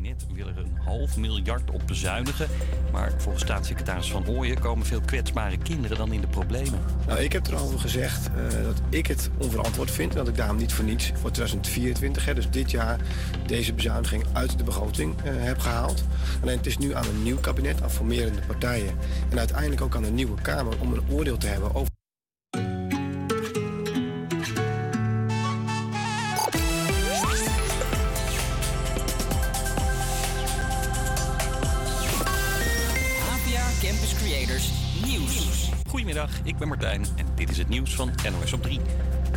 kabinet wil er een half miljard op bezuinigen. Maar volgens staatssecretaris Van Ooyen komen veel kwetsbare kinderen dan in de problemen. Nou, ik heb erover gezegd uh, dat ik het onverantwoord vind. En dat ik daarom niet voor niets voor 2024, hè, dus dit jaar, deze bezuiniging uit de begroting uh, heb gehaald. Alleen het is nu aan een nieuw kabinet, aan formerende partijen. En uiteindelijk ook aan een nieuwe Kamer om een oordeel te hebben over. En dit is het nieuws van NOS op 3.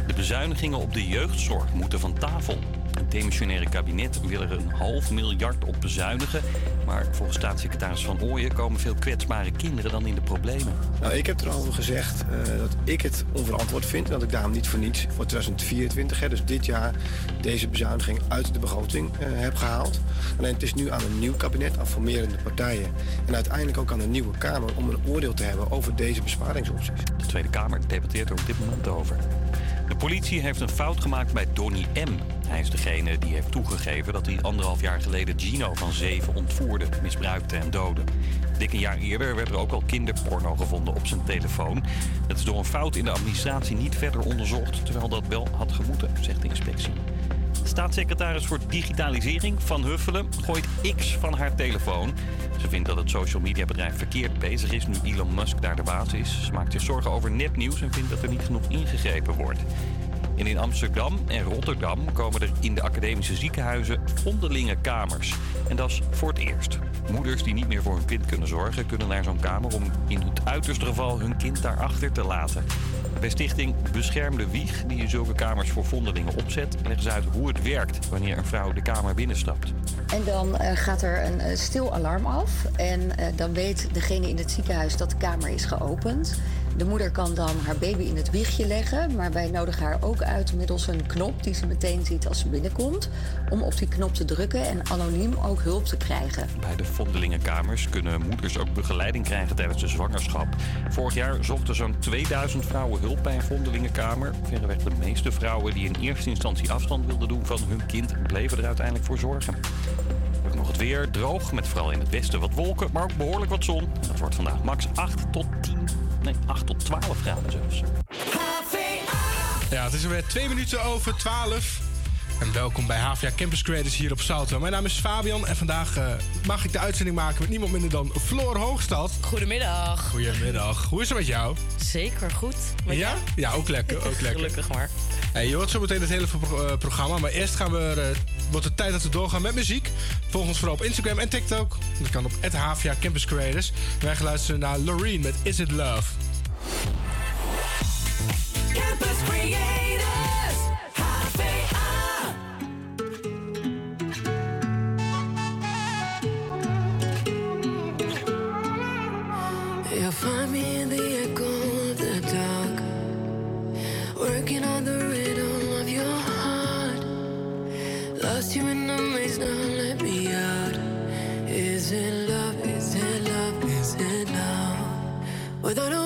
De bezuinigingen op de jeugdzorg moeten van tafel. Het demissionaire kabinet wil er een half miljard op bezuinigen. Maar volgens staatssecretaris Van Ooyen komen veel kwetsbare kinderen dan in de problemen. Nou, ik heb erover gezegd uh, dat ik het onverantwoord vind. En dat ik daarom niet voor niets voor 2024, hè, dus dit jaar, deze bezuiniging uit de begroting uh, heb gehaald. Alleen het is nu aan een nieuw kabinet, aan formerende partijen. En uiteindelijk ook aan een nieuwe Kamer om een oordeel te hebben over deze besparingsopties. De Tweede Kamer debatteert er op dit moment over. De politie heeft een fout gemaakt bij Donny M. Hij is degene die heeft toegegeven dat hij anderhalf jaar geleden Gino van zeven ontvoerde, misbruikte en doodde. Dik een jaar eerder werd er ook al kinderporno gevonden op zijn telefoon. Dat is door een fout in de administratie niet verder onderzocht, terwijl dat wel had gemoeten, zegt de inspectie. Staatssecretaris voor Digitalisering Van Huffelen gooit X van haar telefoon. Ze vindt dat het social media bedrijf verkeerd bezig is nu Elon Musk daar de baas is. Ze maakt zich zorgen over nepnieuws en vindt dat er niet genoeg ingegrepen wordt. En in Amsterdam en Rotterdam komen er in de academische ziekenhuizen vondelingenkamers. En dat is voor het eerst. Moeders die niet meer voor hun kind kunnen zorgen, kunnen naar zo'n kamer om in het uiterste geval hun kind daarachter te laten. Bij stichting Beschermde Wieg, die in zulke kamers voor vondelingen opzet, leggen ze uit hoe het werkt wanneer een vrouw de kamer binnenstapt. En dan uh, gaat er een uh, stil alarm af en uh, dan weet degene in het ziekenhuis dat de kamer is geopend. De moeder kan dan haar baby in het wiegje leggen, maar wij nodigen haar ook uit middels een knop die ze meteen ziet als ze binnenkomt, om op die knop te drukken en anoniem ook hulp te krijgen. Bij de vondelingenkamers kunnen moeders ook begeleiding krijgen tijdens de zwangerschap. Vorig jaar zochten zo'n 2000 vrouwen hulp bij een vondelingenkamer. Verreweg de meeste vrouwen die in eerste instantie afstand wilden doen van hun kind, bleven er uiteindelijk voor zorgen. Nog het weer droog, met vooral in het westen wat wolken, maar ook behoorlijk wat zon. Dat wordt vandaag max 8 tot 10 nee, 8 tot 12 graden zelfs. Ja, het is alweer twee minuten over 12. En welkom bij HVA Campus Creators hier op Salto. Mijn naam is Fabian en vandaag uh, mag ik de uitzending maken met niemand minder dan Floor Hoogstad. Goedemiddag. Goedemiddag. Hoe is het met jou? Zeker goed. Met ja? Jou? Ja, ook lekker. Ook lekker. Gelukkig maar. Hey, je hoort zo meteen het hele pro programma. Maar eerst gaan we, uh, wordt het tijd dat we doorgaan met muziek. Volg ons vooral op Instagram en TikTok. Dat kan op HVA Campus Creators. Wij gaan luisteren naar Loreen met Is It Love. Campus Creators, Is it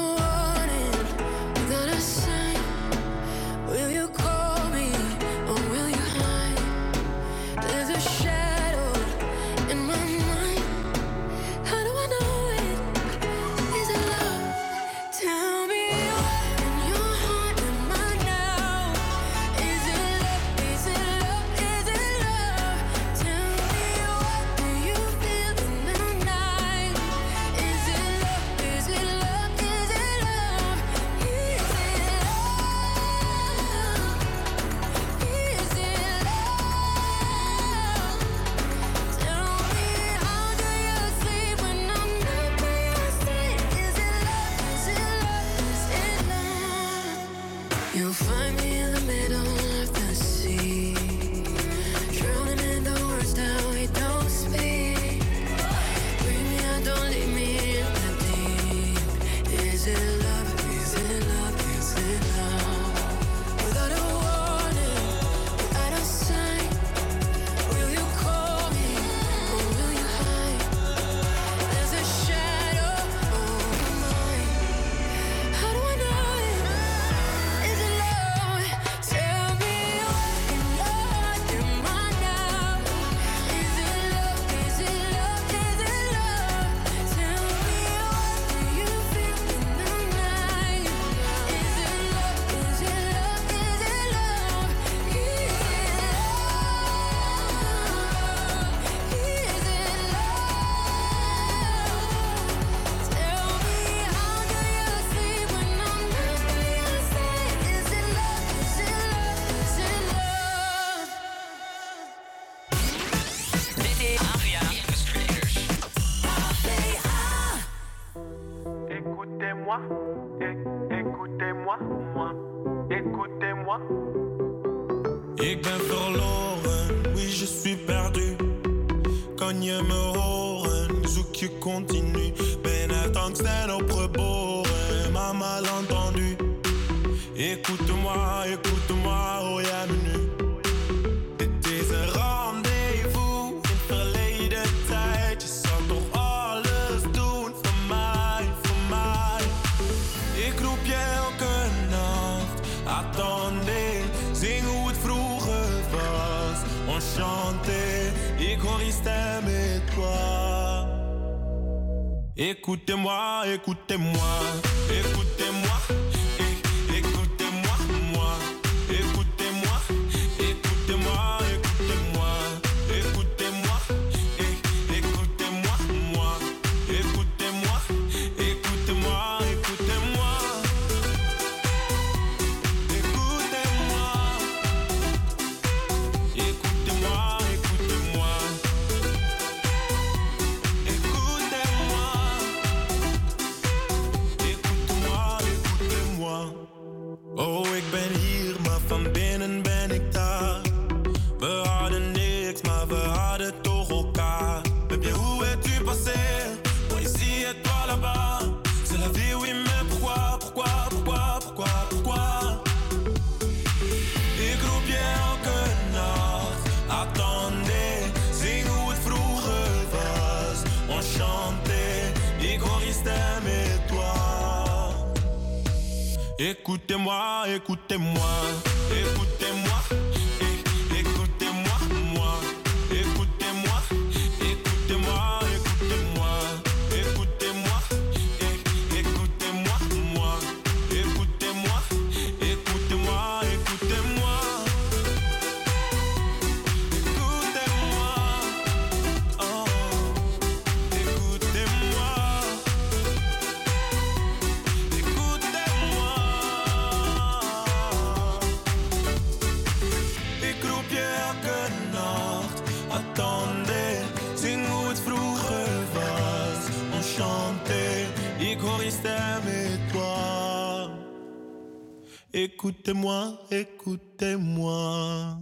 Écoutez-moi, écoutez-moi.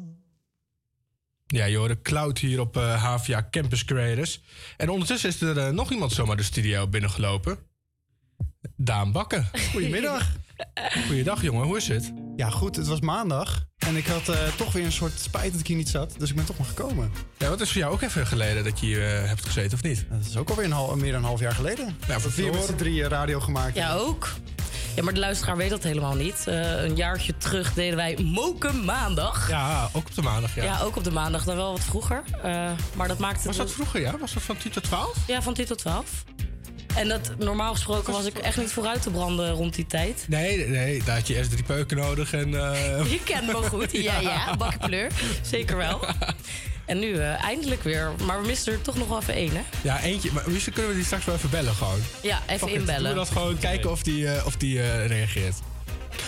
Ja, je hoorde Cloud hier op eh HVA Campus Creators. En ondertussen is er eh, nog iemand zomaar de studio binnengelopen. Daan Bakken. Goedemiddag. Goeiedag jongen, hoe is het? Ja, goed. Het was maandag. En ik had eh, toch weer een soort spijt dat ik hier niet zat. Dus ik ben toch maar gekomen. Ja, wat is voor jou ook even geleden dat je hier hebt gezeten, of niet? Dat is ook alweer een hal- meer dan een half jaar geleden. Ja, voor Vier met Floor. z'n drieën radio gemaakt. Ja, ook. Ja, maar de luisteraar weet dat helemaal niet. Eh, een jaartje terug deden wij Moken Maandag. Ja, ook op de maandag, ja. Ja, ook op de maandag, dan wel wat vroeger. Eh, maar dat maakte... Was dat vroeger, ja? Was dat van 10 tot 12? Ja, van 10 tot 12. En dat, normaal gesproken was ik echt niet vooruit te branden rond die tijd. Nee, nee, daar had je eerst drie peuken nodig en... eh, Je kent me goed. Ja, ja, bakkenpleur. Zeker wel. En nu eh, eindelijk weer. Maar we missen er toch nog wel even één, hè? Ja, eentje. Maar misschien kunnen we die straks wel even bellen gewoon. Ja, even Fuck inbellen. Doen we dat gewoon kijken of die, eh, of die eh, reageert.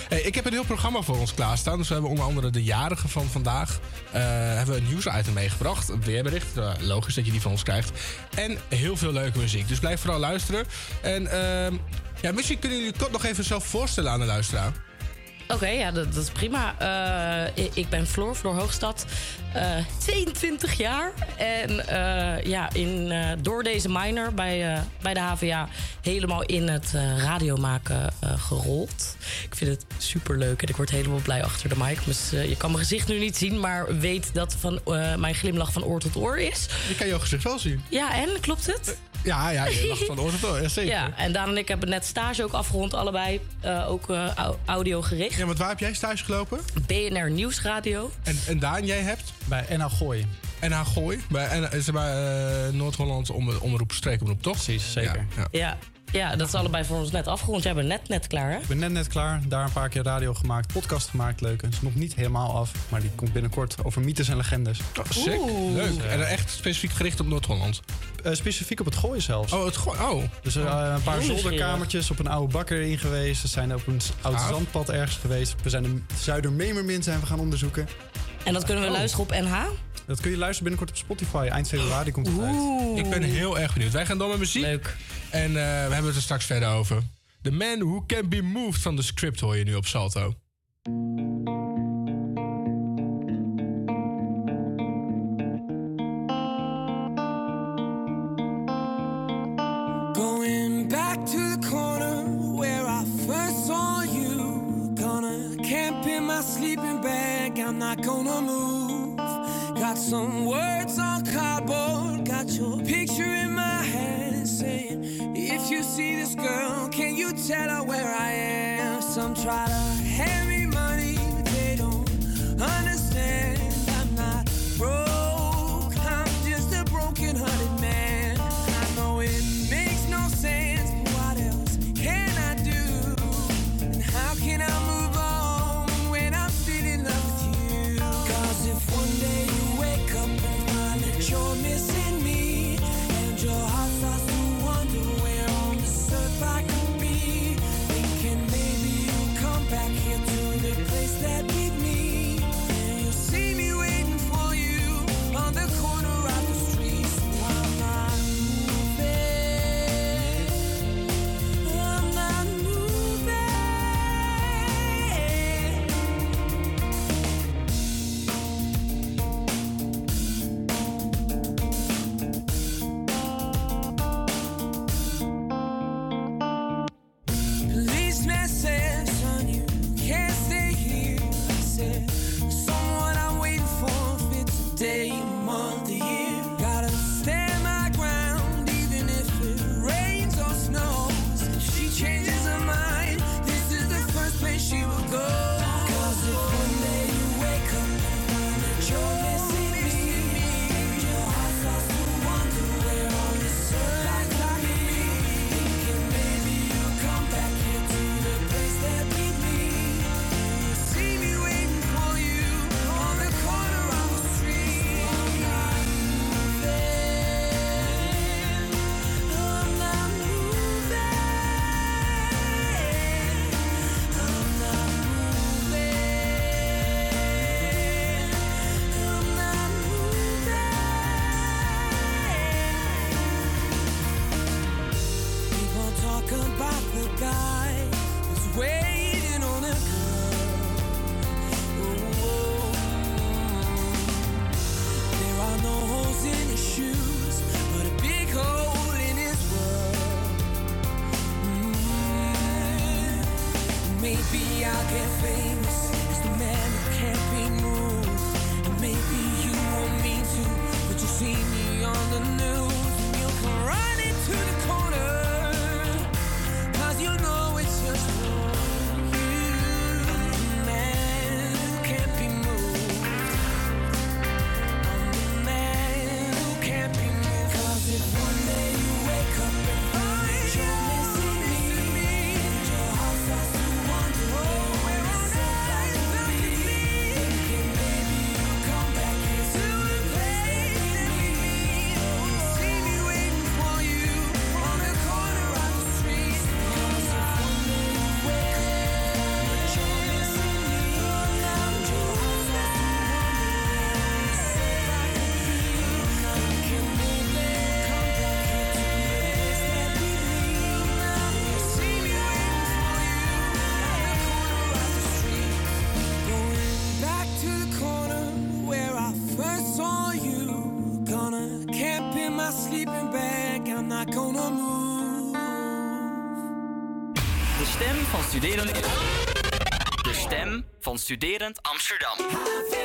Hey, ik heb een heel programma voor ons klaarstaan. Dus we hebben onder andere de jarige van vandaag. eh, hebben we een nieuwsitem meegebracht. Een weerbericht. Logisch dat je die van ons krijgt. En heel veel leuke muziek. Dus blijf vooral luisteren. En ehm, ja, misschien kunnen jullie kort nog even zelf voorstellen aan de luisteraar. Oké, ja, dat, dat is prima. Eh, ik, ben Floor, Floor Hoogstad. eh, 22 jaar. En eh, ja, in, eh, door deze minor bij, eh, bij de HVA helemaal in het eh, radiomaken eh, gerold. Ik vind het super leuk en ik word helemaal blij achter de mic. Dus, eh, je kan mijn gezicht nu niet zien, maar weet dat van, eh, mijn glimlach van oor tot oor is. Je kan jouw gezicht wel zien. Ja, en klopt het? Ja, ja, je lacht van oor tot oor. Ja, zeker. Ja, en Daan en ik hebben net stage ook afgerond, allebei. eh, ook eh, au- audio gericht. Ja, want waar heb jij stage gelopen? BNR Nieuwsradio. En, en Daan, jij hebt? Bij NH Gooi. NH Gooi. Bij, en, is er bij eh, Noord-Holland om, omroep, streekomroep, toch? Precies, zeker. Ja, ja. Ja, ja, dat is allebei voor ons net afgerond. Jij bent net, net klaar, hè? Ik ben net net klaar. Daar een paar keer radio gemaakt. Podcast gemaakt. Leuk. Het is nog niet helemaal af. Maar die komt binnenkort over mythes en legendes. Oh, sick. Leuk. En echt specifiek gericht op Noord-Holland. Eh, specifiek op het gooien zelfs. Oh, het gooi. Oh. Dus eh, een paar Heel zolderkamertjes op een oude bakker in geweest. We zijn op een oud Gaaf. zandpad ergens geweest. We zijn de Zuidermemermin zijn we gaan onderzoeken. En dat kunnen we Oh. luisteren op NH. Dat kun je luisteren binnenkort op Spotify. Eind februari komt het uit. Ik ben heel erg benieuwd. Wij gaan door met muziek. Leuk. En uh, we hebben het er straks verder over. The Man Who Can Be Moved van de script hoor je nu op Salto. where I first saw you gonna move. Got some words on cardboard, got your picture in If you see this girl, can you tell her where I am? Some try to hand van studerend... De stem van studerend Amsterdam.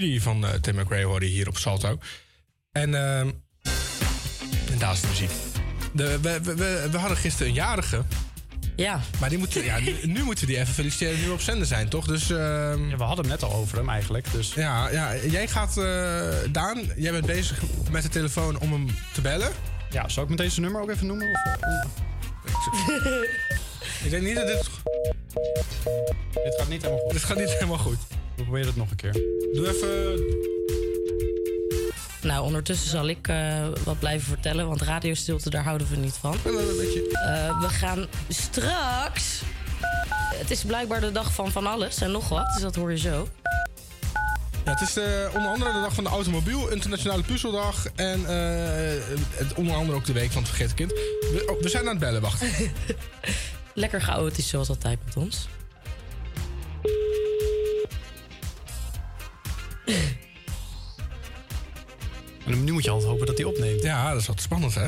Eh, Tim McRae hoorde hier op Salto. En, ehm, en daar is de muziek. De, we, we, we, we hadden gisteren een jarige. Ja. Maar die moeten, ja, nu, nu moeten we die even feliciteren nu we op zender zijn, toch? Dus, ehm, Ja, we hadden het net al over hem eigenlijk. Dus ja, ja, jij gaat, eh, Daan, jij bent bezig met de telefoon om hem te bellen. ja, zal ik met deze nummer ook even noemen? Of, Ik denk niet dat dit... dit gaat niet helemaal goed. Dit gaat niet helemaal goed. We proberen het nog een keer. Doe even... Nou, ondertussen zal ik eh, wat blijven vertellen, want radiostilte, daar houden we niet van. Eh, we gaan straks. Het is blijkbaar de dag van van alles en nog wat, dus dat hoor je zo. Ja, het is eh, onder andere de dag van de automobiel, internationale puzzeldag en het- onder andere ook de week van het vergeten kind. We, oh, we zijn aan het bellen, wacht. Lekker chaotisch zoals altijd met ons. En nu moet je altijd hopen dat hij opneemt. Ja, dat is wat spannend, hè?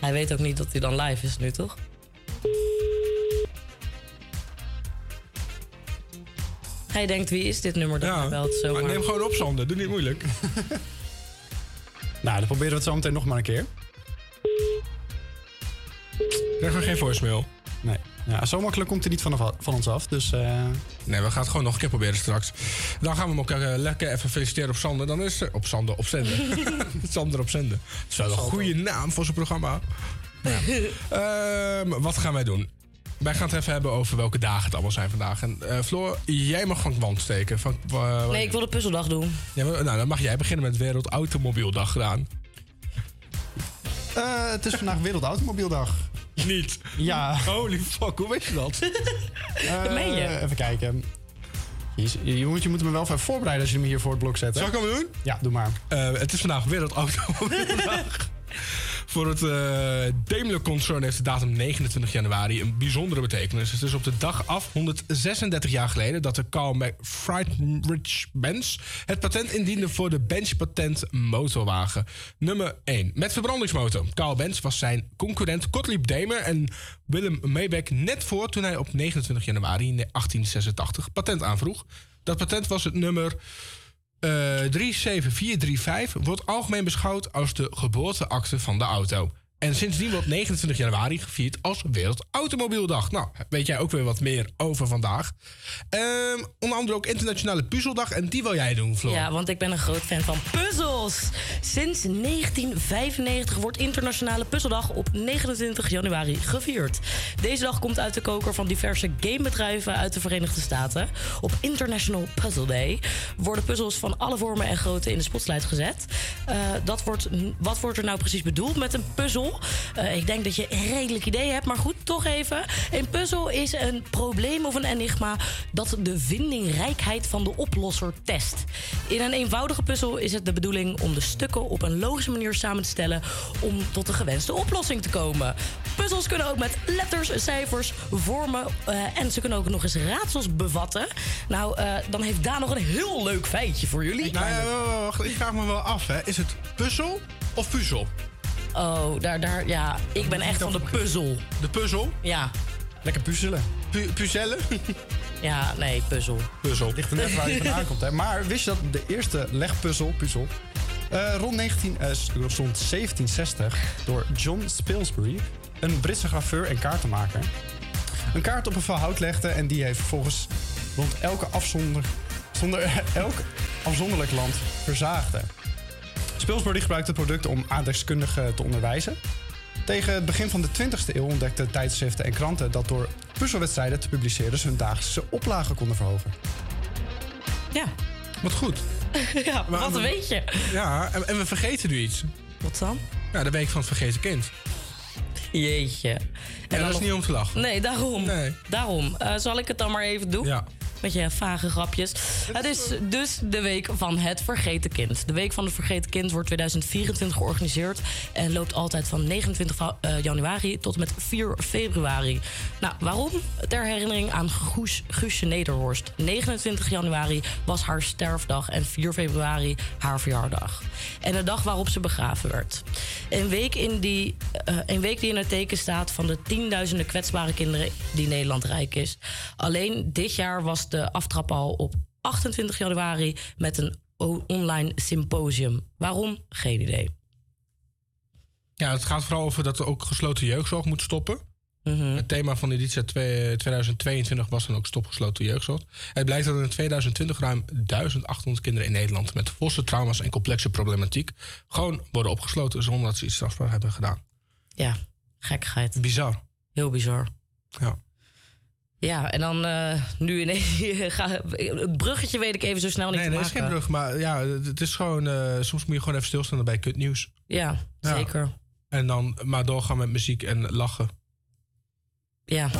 Hij weet ook niet dat hij dan live is nu, toch? Hij denkt, wie is dit nummer dat hij belt zomaar? Maar neem gewoon op, Sander. Doe niet moeilijk. Nou, dan proberen we het zo meteen nog maar een keer. Krijgen we geen voicemail? Nee. Ja, zo makkelijk komt hij niet van, van ons af. Dus eh, Nee, we gaan het gewoon nog een keer proberen straks. Dan gaan we hem ook eh, lekker even feliciteren op Sander. Dan is er... Op Sander, op zender. Sander op zender. Dat is wel een goede naam voor zijn programma. Ja. Ehm, wat gaan wij doen? Wij gaan het even hebben over welke dagen het allemaal zijn vandaag. En eh, Floor, jij mag van het wand steken. Van, Nee, ik wil de puzzeldag doen. Ja, maar- nou, dan mag jij beginnen met Wereld Automobieldag gedaan. eh, het is vandaag Wereldautomobieldag. Niet? Ja. Holy fuck, hoe weet je dat? Eh, meen je? Even kijken. Jezus, Je moet, je moet me wel even voorbereiden als je hem hier voor het blok zet. hè? Zal ik hem doen? Ja, doe maar. Eh, het is vandaag Wereldautomobieldag. Voor het eh Daimler-concern heeft de datum 29 januari een bijzondere betekenis. Het is op de dag af, 136 jaar geleden, dat de Carl Friedrich Benz het patent indiende voor de Bench-patent motorwagen. Nummer 1. Met verbrandingsmotor. Carl Benz was zijn concurrent Gottlieb Daimler en Willem Maybach net voor toen hij op 29 januari 1886 patent aanvroeg. Dat patent was het nummer 37435 wordt algemeen beschouwd als de geboorteakte van de auto. En sindsdien wordt 29 januari gevierd als Wereldautomobieldag. Nou, weet jij ook weer wat meer over vandaag. Ehm, onder andere ook Internationale Puzzeldag. En die wil jij doen, Floor. Ja, want ik ben een groot fan van puzzels. Sinds 1995 wordt Internationale Puzzeldag op 29 januari gevierd. Deze dag komt uit de koker van diverse gamebedrijven uit de Verenigde Staten. Op International Puzzle Day worden puzzels van alle vormen en grootte in de spotlight gezet. Eh, dat wordt, wat wordt er nou precies bedoeld met een puzzel? Eh, ik denk dat je een redelijk idee hebt, maar goed, toch even. Een puzzel is een probleem of een enigma dat de vindingrijkheid van de oplosser test. In een eenvoudige puzzel is het de bedoeling om de stukken op een logische manier samen te stellen om tot de gewenste oplossing te komen. Puzzels kunnen ook met letters, cijfers, vormen eh, en ze kunnen ook nog eens raadsels bevatten. Nou, eh, dan heeft Daan nog een heel leuk feitje voor jullie. Nou ja, wa- wacht, ik vraag me wel af, hè. Is het puzzel of puzzel? Oh, daar, daar, ja. Ik ben echt van de puzzel. De puzzel? Ja. Lekker puzzelen. Pu puzzelen? Ja, nee, puzzel. Puzzel. Ligt er net waar je vandaan komt. Hè. Maar wist je dat de eerste legpuzzel, puzzel, eh, rond 19, eh, rond 1760 door John Spilsbury, een Britse graveur en kaartenmaker, een kaart op een vel hout legde en die heeft vervolgens rond elke afzonder, zonder, elk afzonderlijk land verzaagde. Spilsbury gebruikte het product om aardrijkskundigen te onderwijzen. Tegen het begin van de 20e eeuw ontdekten tijdschriften en kranten dat door puzzelwedstrijden te publiceren ze hun dagelijkse oplagen konden verhogen. Ja. Wat goed. ja, Maar- wat maar- weet je? Ja, en, en we vergeten nu iets. Wat dan? Ja, de week van het vergeten kind. Jeetje. En En dat is nog- niet om te lachen. Nee, daarom. Nee. Daarom. Eh, zal ik het dan maar even doen? Ja. Met je vage grapjes. Het is dus de week van het vergeten kind. De week van het vergeten kind wordt 2024 georganiseerd... en loopt altijd van 29 va- eh, januari tot en met 4 februari. Nou, waarom? Ter herinnering aan Goes, Guusje Nederhorst. 29 januari was haar sterfdag en 4 februari haar verjaardag. En de dag waarop ze begraven werd. Een week, in die, eh, een week die in het teken staat van de tienduizenden kwetsbare kinderen die Nederland rijk is. Alleen dit jaar was de aftrap al op 28 januari met een online symposium. Waarom? Geen idee. Ja, het gaat vooral over dat er ook gesloten jeugdzorg moet stoppen. Het thema van de editie twee- 2022 was dan ook stopgesloten jeugdzorg. Het blijkt dat er in 2020 ruim 1800 kinderen in Nederland met forse trauma's en complexe problematiek gewoon worden opgesloten zonder dat ze iets strafbaar hebben gedaan. Ja, gekkigheid. Bizar. Heel bizar. Ja. Ja, en dan eh, nu ineens... ga, het bruggetje weet ik even zo snel niet Nee, te nee, dat is maken. geen brug, maar ja, het is gewoon. eh, soms moet je gewoon even stilstaan bij kutnieuws. Ja, Ja. zeker. En dan maar doorgaan met muziek en lachen. Ja.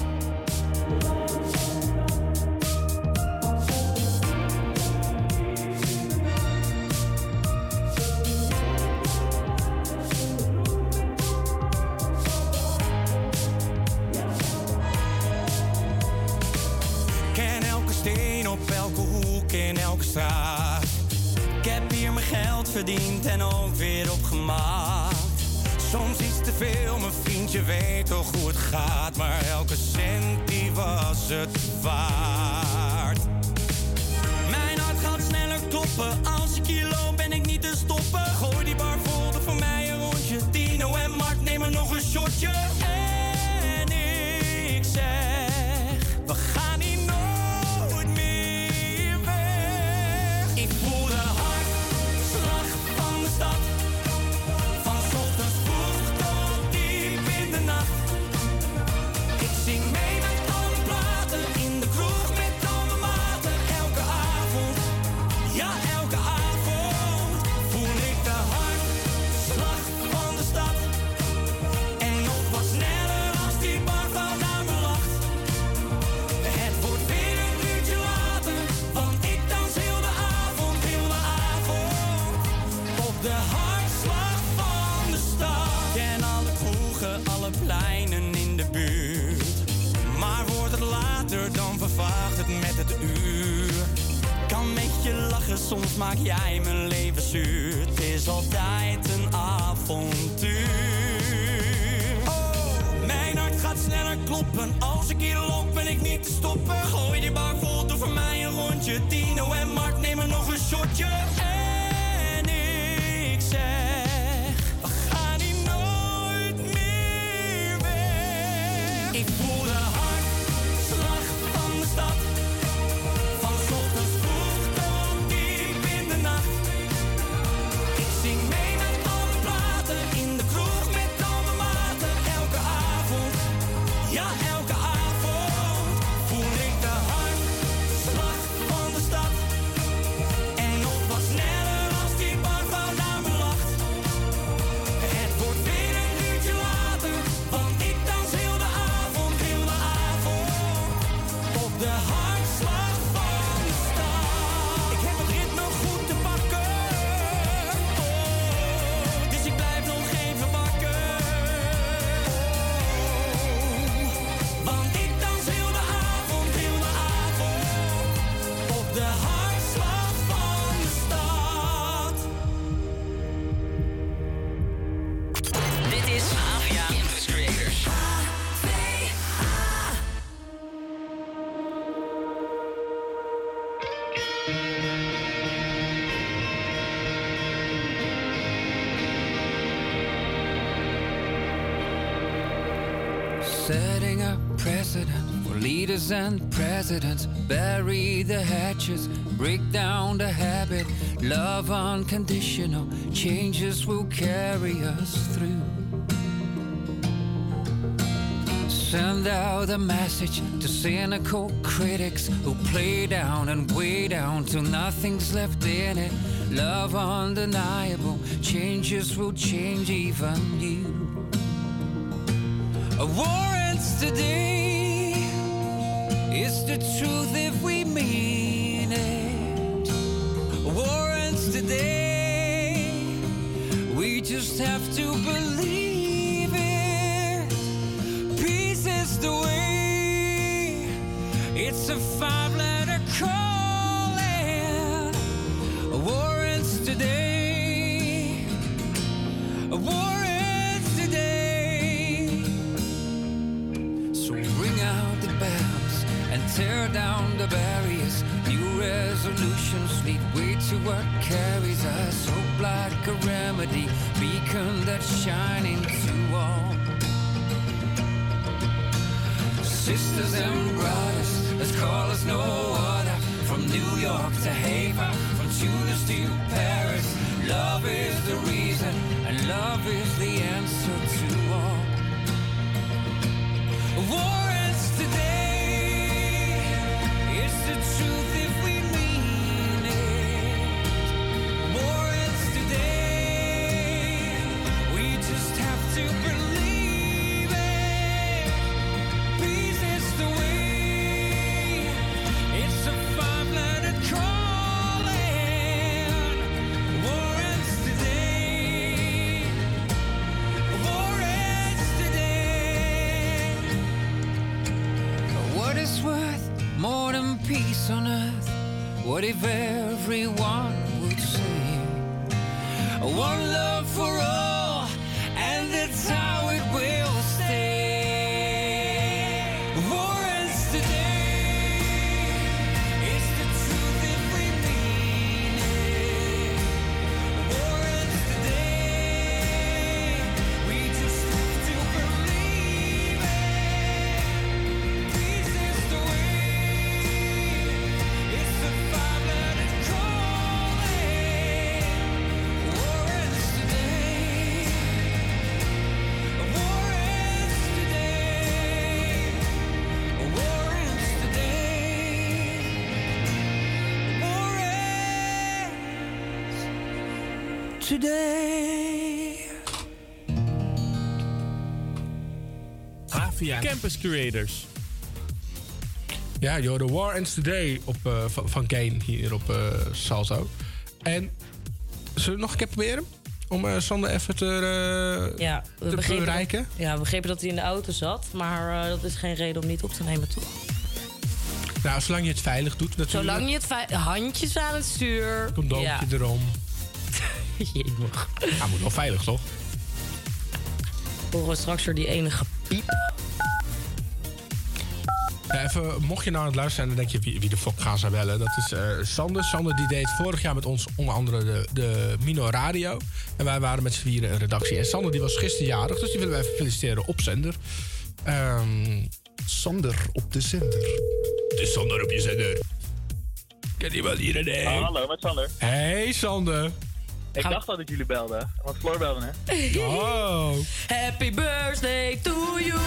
En ook weer opgemaakt. Soms iets te veel, mijn vriendje weet toch hoe het gaat. Maar elke cent die was het waard. Mijn hart gaat sneller kloppen. Soms maak jij mijn leven zuur. Het is altijd een avontuur. Oh, mijn hart gaat sneller kloppen. Als ik hier loop, ben ik niet te stoppen. Gooi die bar vol, doe voor mij een rondje. Tino en Mark nemen nog een shotje. Leaders and presidents. Bury the hatches, break down the habit. Love unconditional, changes will carry us through. Send out a message to cynical critics who play down and weigh down till nothing's left in it. Love undeniable, changes will change even you. A warrants today is the truth if we mean it. Warrants today, we just have to believe it. Peace is the way, it's a five Tear down the barriers, new resolutions lead way to what carries us. Hope like a remedy, beacon that's shining to all. Sisters and brothers, let's call us no other. From New York to Haven, from Tunis to Paris. Love is the reason, and love is the answer today. Avia. Campus Creators. Ja, joh, The War Ends Today op, eh, van, van Kane hier op eh, Salto. En zullen we nog een keer proberen? Om eh, Sander even te, eh, Ja, we te begrepen, bereiken? dat, ja, we begrepen dat hij in de auto zat. Maar eh, dat is geen reden om niet op te nemen, toch? Nou, zolang je het veilig doet natuurlijk. Zolang je het handjes aan het stuur. Condoompje ja. erom. Jemig. Ja, moet wel veilig, toch? Horen we straks weer die enige piep. Ja, even, mocht je nou aan het luisteren zijn, dan denk je wie, wie de fuck gaan ze bellen. Dat is eh, Sander. Sander die deed vorig jaar met ons onder andere de, de Mino Radio. En wij waren met z'n vieren een redactie. En Sander die was gisteren jarig, dus die willen we even feliciteren op zender. Ehm, Sander op de zender. Het is Sander op je zender. Ken je wel hier een Ah, hallo, met Sander. Hey Sander. Ik dacht dat ik jullie belde, want Floor belde, hè? Oh. Happy birthday to you.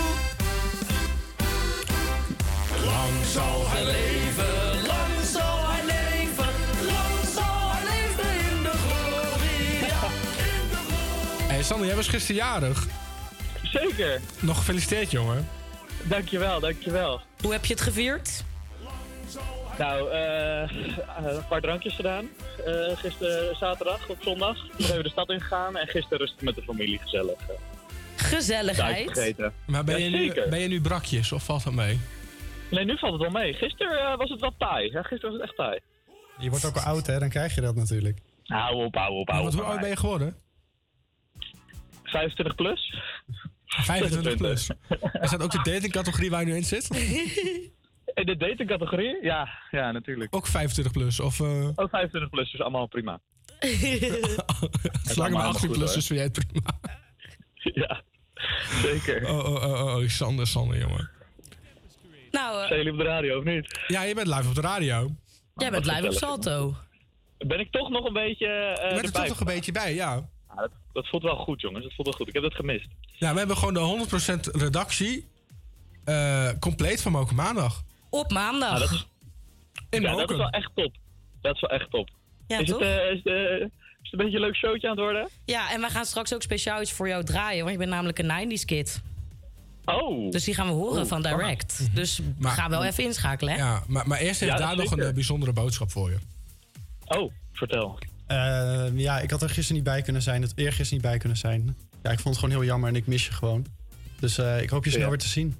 Lang zal hij leven, lang zal hij leven, lang zal hij leven in de glorie. Hey Sander, jij was gisteren jarig. Zeker. Nog gefeliciteerd, jongen. Dankjewel, dankjewel. Hoe heb je het gevierd? Nou, eh, een paar drankjes gedaan. Eh, gisteren zaterdag op zondag. Nog even de stad ingegaan en gisteren rustig met de familie gezellig. eh, Gezelligheid. Maar ben, Ja, je nu, ben je nu brakjes of valt dat mee? Nee, nu valt het wel mee. Gisteren eh, was het wel taai. Ja, gisteren was het echt taai. Je wordt ook al oud, hè? Dan krijg je dat natuurlijk. Hou op, hou op, hou wat, op. hoe oud ben je geworden? 25 plus? 25 plus. Is dat ook de datingcategorie waar je nu in zit? In de datingcategorie? Ja, ja, natuurlijk. Ook 25 plus? Of, eh Ook 25 plus, dus allemaal prima. zolang maar allemaal 18 goed, plus is, vind jij het prima? Ja, zeker. Oh, oh, oh, oh, Sander, Sander, jongen. Nou, eh, Zijn jullie op de radio of niet? Ja, je bent live op de radio. jij bent live op Salto. Ben ik toch nog een beetje. eh Je bent er toch nog een beetje bij, ja. Ja, dat, dat voelt wel goed, jongens. Dat voelt wel goed. Ik heb het gemist. Ja, we hebben gewoon de 100% redactie eh, compleet van Moken Maandag. Op maandag. Ja, dat is, In ja, dat is wel echt top. Dat is wel echt top. Ja, is, toch? het, eh, is, het, eh, is het een beetje een leuk showtje aan het worden? Ja, en wij gaan straks ook speciaal iets voor jou draaien. Want je bent namelijk een 90s kid. Oh. Dus die gaan we horen Oh, van Direct. Dus Maar- ga wel even inschakelen, hè? Ja, maar, maar eerst heeft Ja, daar nog zeker. een eh, bijzondere boodschap voor je. Oh, vertel. Eh, ja, ik had er gisteren niet bij kunnen zijn. Het eergisteren niet bij kunnen zijn. Ja, ik vond het gewoon heel jammer en ik mis je gewoon. Dus eh, ik hoop je snel Ja. weer te zien.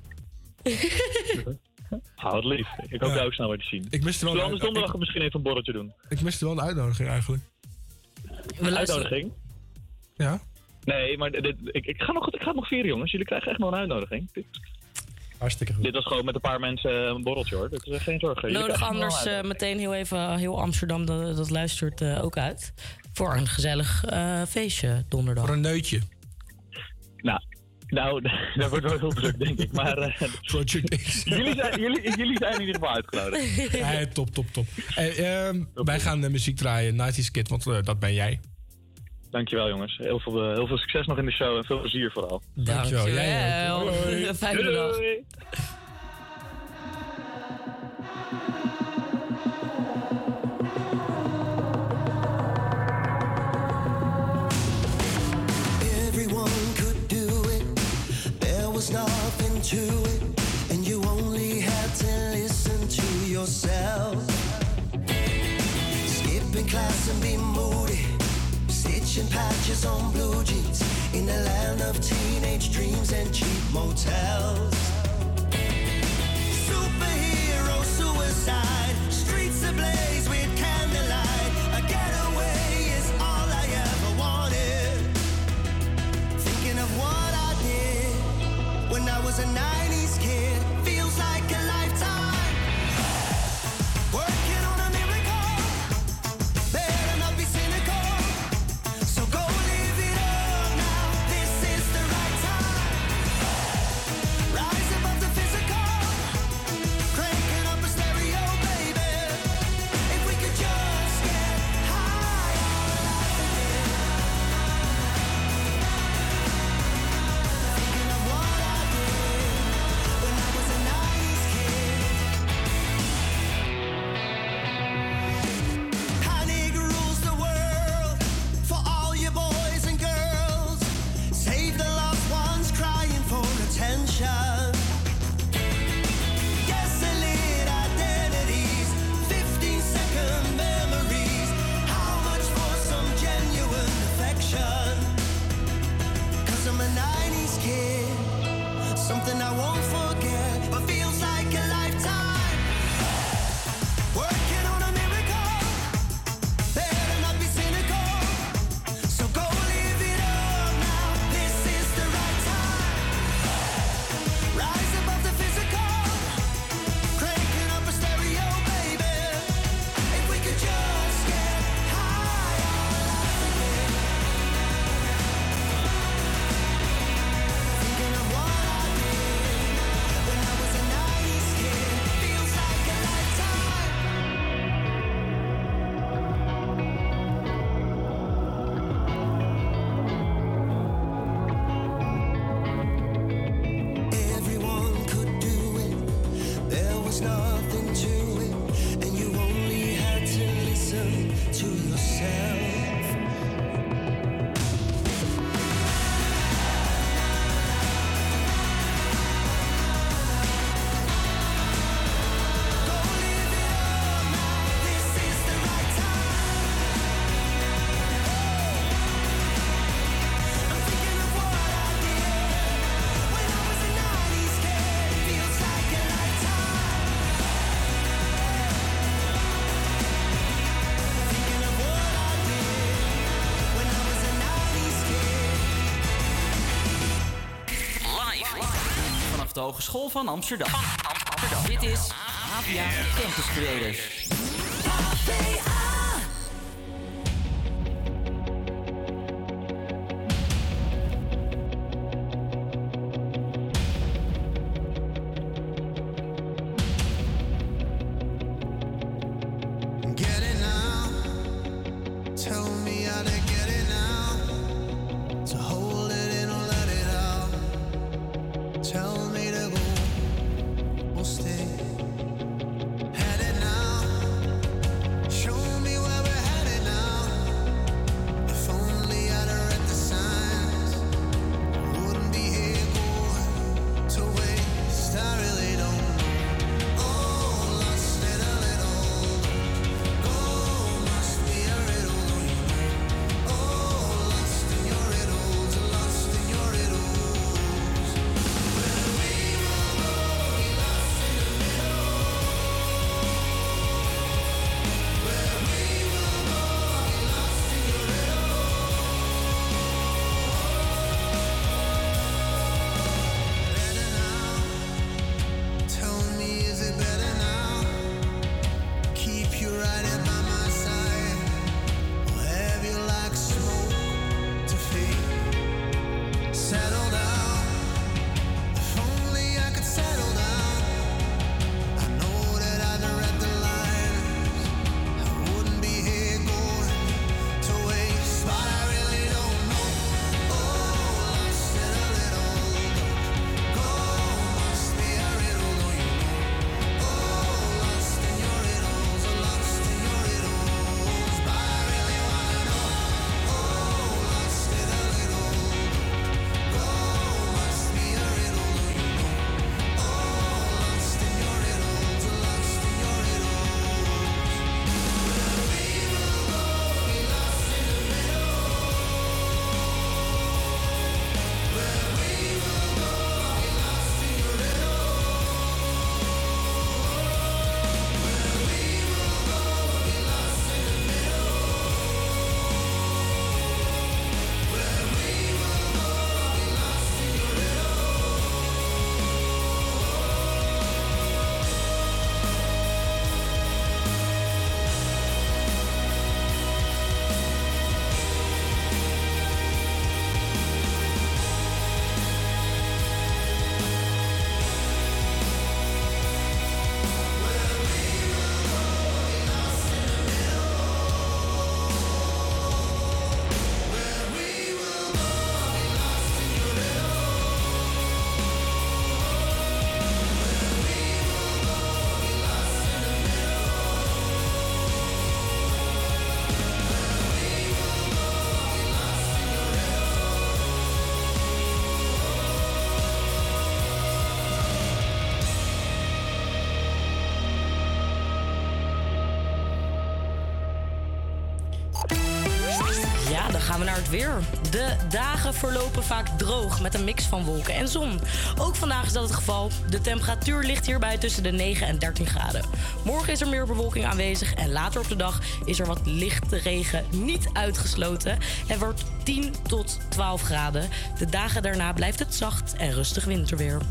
Hou het lief. Ik hoop dat ook snel weer te zien. Ik miste wel anders donderdag misschien even een borreltje doen. Ik miste wel een uitnodiging eigenlijk. Een uitnodiging? Ja. Nee, maar dit, ik, ik, ga nog, ik ga nog vieren, jongens. Jullie krijgen echt wel een uitnodiging. Hartstikke goed. Dit was gewoon met een paar mensen eh, een borreltje hoor. Dat is eh, geen zorgen. Nodig anders eh, meteen heel even heel Amsterdam, dat, dat luistert ook uit. Voor een gezellig feestje donderdag. Voor een neutje. Nou, dat wordt wel heel druk, denk ik. Maar eh, jullie, zijn, jullie, jullie, zijn in ieder geval uitgenodigd. Ja, top, top, ehm, top. Wij gaan de muziek draaien, Nazis Kid, want eh, dat ben jij. Dankjewel jongens. Heel veel, eh, heel veel succes nog in de show en veel plezier vooral. Dankjewel. Dankjewel. Jij Fijne dag. was nothing to it, and you only had to listen to yourself. Skipping class and be moody, stitching patches on blue jeans in the land of teenage dreams and cheap motels. Superhero suicide, streets ablaze with tonight. Hogeschool van Amsterdam. Dit is APA Campus Creators. De dagen verlopen vaak droog met een mix van wolken en zon. Ook vandaag is dat het geval. De temperatuur ligt hierbij tussen de 9 en 13 graden. Morgen is er meer bewolking aanwezig en later op de dag is er wat lichte regen niet uitgesloten. Het wordt 10 tot 12 graden. De dagen daarna blijft het zacht en rustig winterweer.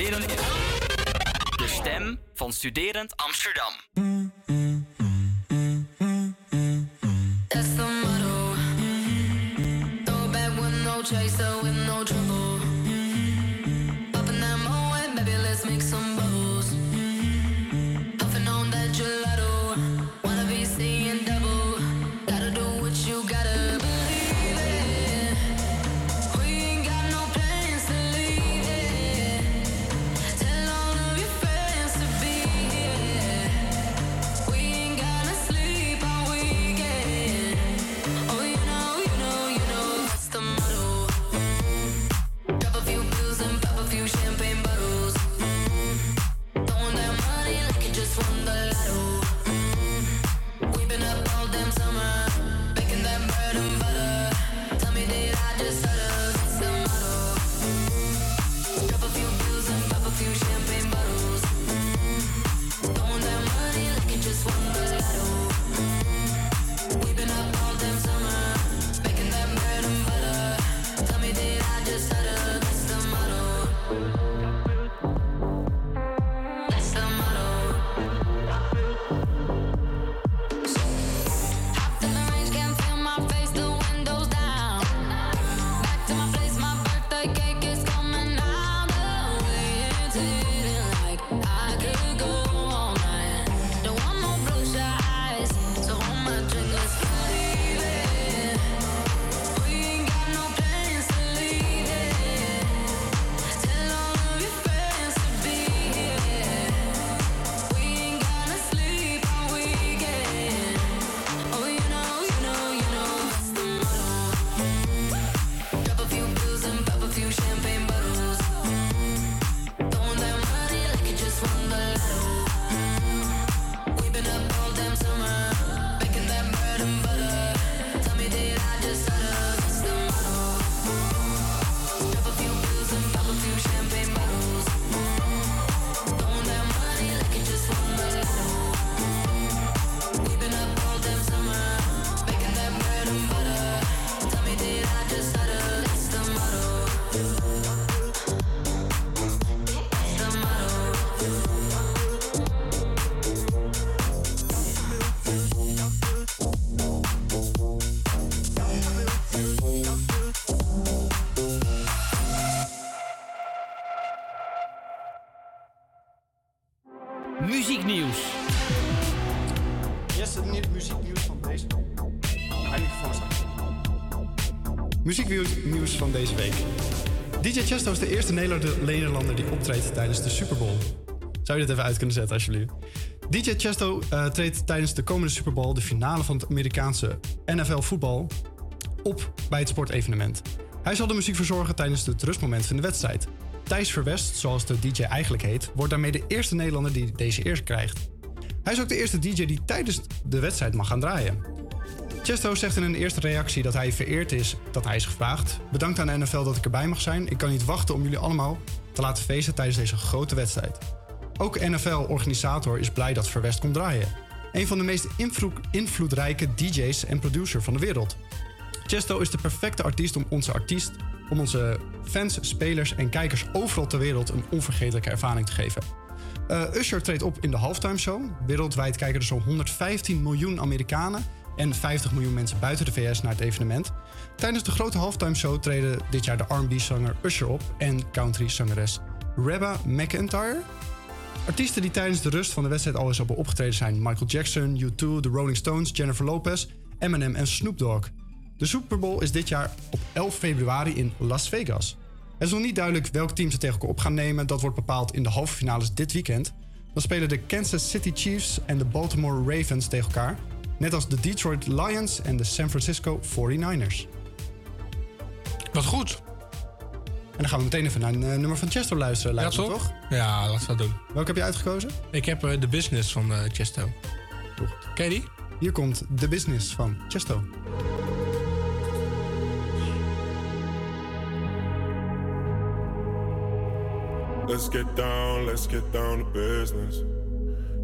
De stem van Studerend Amsterdam. Chesto is de eerste Nederlander die optreedt tijdens de Super Bowl. Zou je dit even uit kunnen zetten, alsjeblieft? DJ Chesto eh, treedt tijdens de komende Super Bowl, de finale van het Amerikaanse NFL voetbal, op bij het sportevenement. Hij zal de muziek verzorgen tijdens het rustmoment van de wedstrijd. Thijs Verwest, zoals de DJ eigenlijk heet, wordt daarmee de eerste Nederlander die deze eer krijgt. Hij is ook de eerste DJ die tijdens de wedstrijd mag gaan draaien. Chesto zegt in een eerste reactie dat hij vereerd is dat hij is gevraagd. Bedankt aan de NFL dat ik erbij mag zijn. Ik kan niet wachten om jullie allemaal te laten feesten tijdens deze grote wedstrijd. Ook NFL-organisator is blij dat Verwest komt draaien. Een van de meest invloed- invloedrijke DJ's en producer van de wereld. Chesto is de perfecte artiest om onze artiest, om onze fans, spelers en kijkers overal ter wereld een onvergetelijke ervaring te geven. Eh, Usher treedt op in de halftime show. Wereldwijd kijken er zo'n 115 miljoen Amerikanen en 50 miljoen mensen buiten de VS naar het evenement. Tijdens de grote halftime show treden dit jaar de R&B-zanger Usher op en country-zangeres Reba McEntire. Artiesten die tijdens de rust van de wedstrijd al eens hebben opgetreden zijn Michael Jackson, U2, The Rolling Stones, Jennifer Lopez, Eminem en Snoop Dogg. De Super Bowl is dit jaar op 11 februari in Las Vegas. Het is nog niet duidelijk welk team ze tegen elkaar op gaan nemen. Dat wordt bepaald in de halve finales dit weekend. Dan spelen de Kansas City Chiefs en de Baltimore Ravens tegen elkaar. Net als de Detroit Lions en de San Francisco 49ers. Wat goed. En dan gaan we meteen even naar een eh, nummer van Chesto luisteren, lijkt Ja, me toch? Ja, laten we dat doen. Welke heb je uitgekozen? Ik heb eh, The Business van eh, Chesto. Ken je die? Hier komt The Business van Chesto. Let's get down, let's get down to business.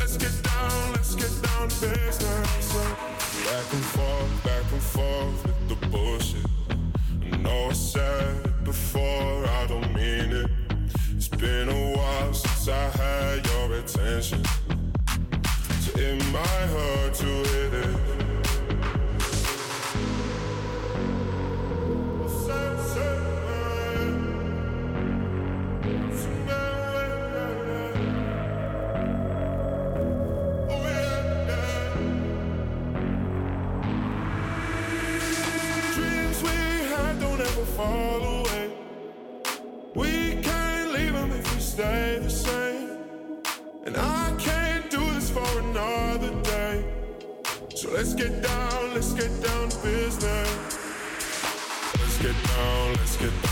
Let's get down, let's get down to business. Back and forth, back and forth with the bullshit. I know I said it before, I don't mean it. It's been a while since I had your attention. So it might hurt to hit it. Dreams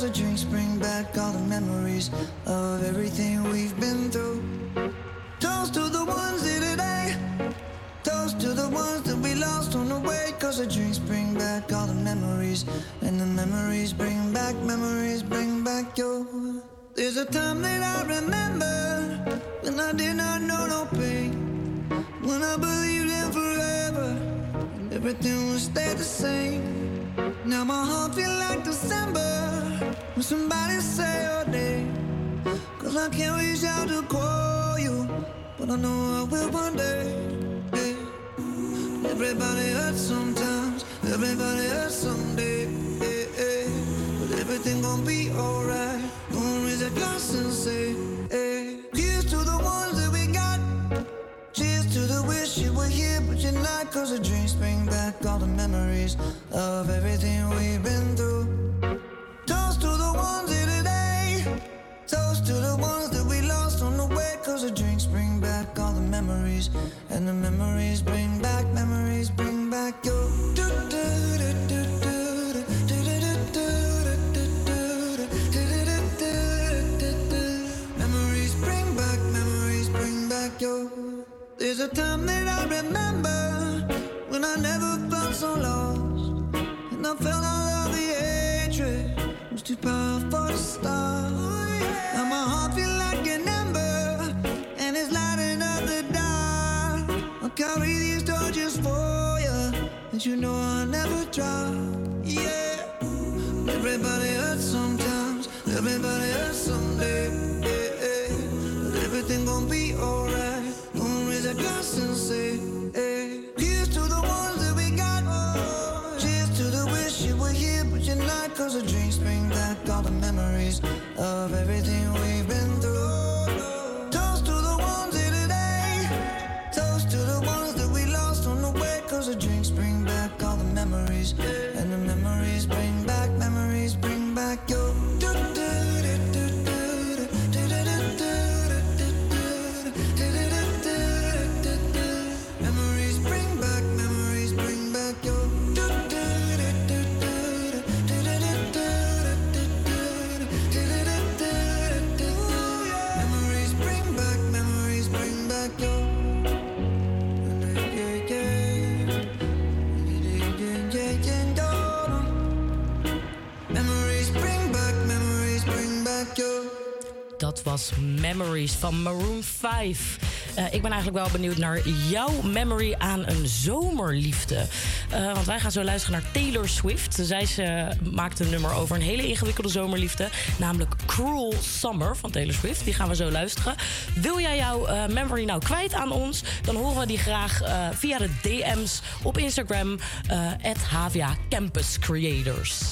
The drinks bring back all the memories of everything Memories van Maroon 5. Eh, ik ben eigenlijk wel benieuwd naar jouw memory aan een zomerliefde. Eh, want wij gaan zo luisteren naar Taylor Swift. Zij ze, eh, maakt een nummer over een hele ingewikkelde zomerliefde. Namelijk Cruel Summer van Taylor Swift. Die gaan we zo luisteren. Wil jij jouw memory nou kwijt aan ons? Dan horen we die graag via de DM's op Instagram. at HVA Campus Creators.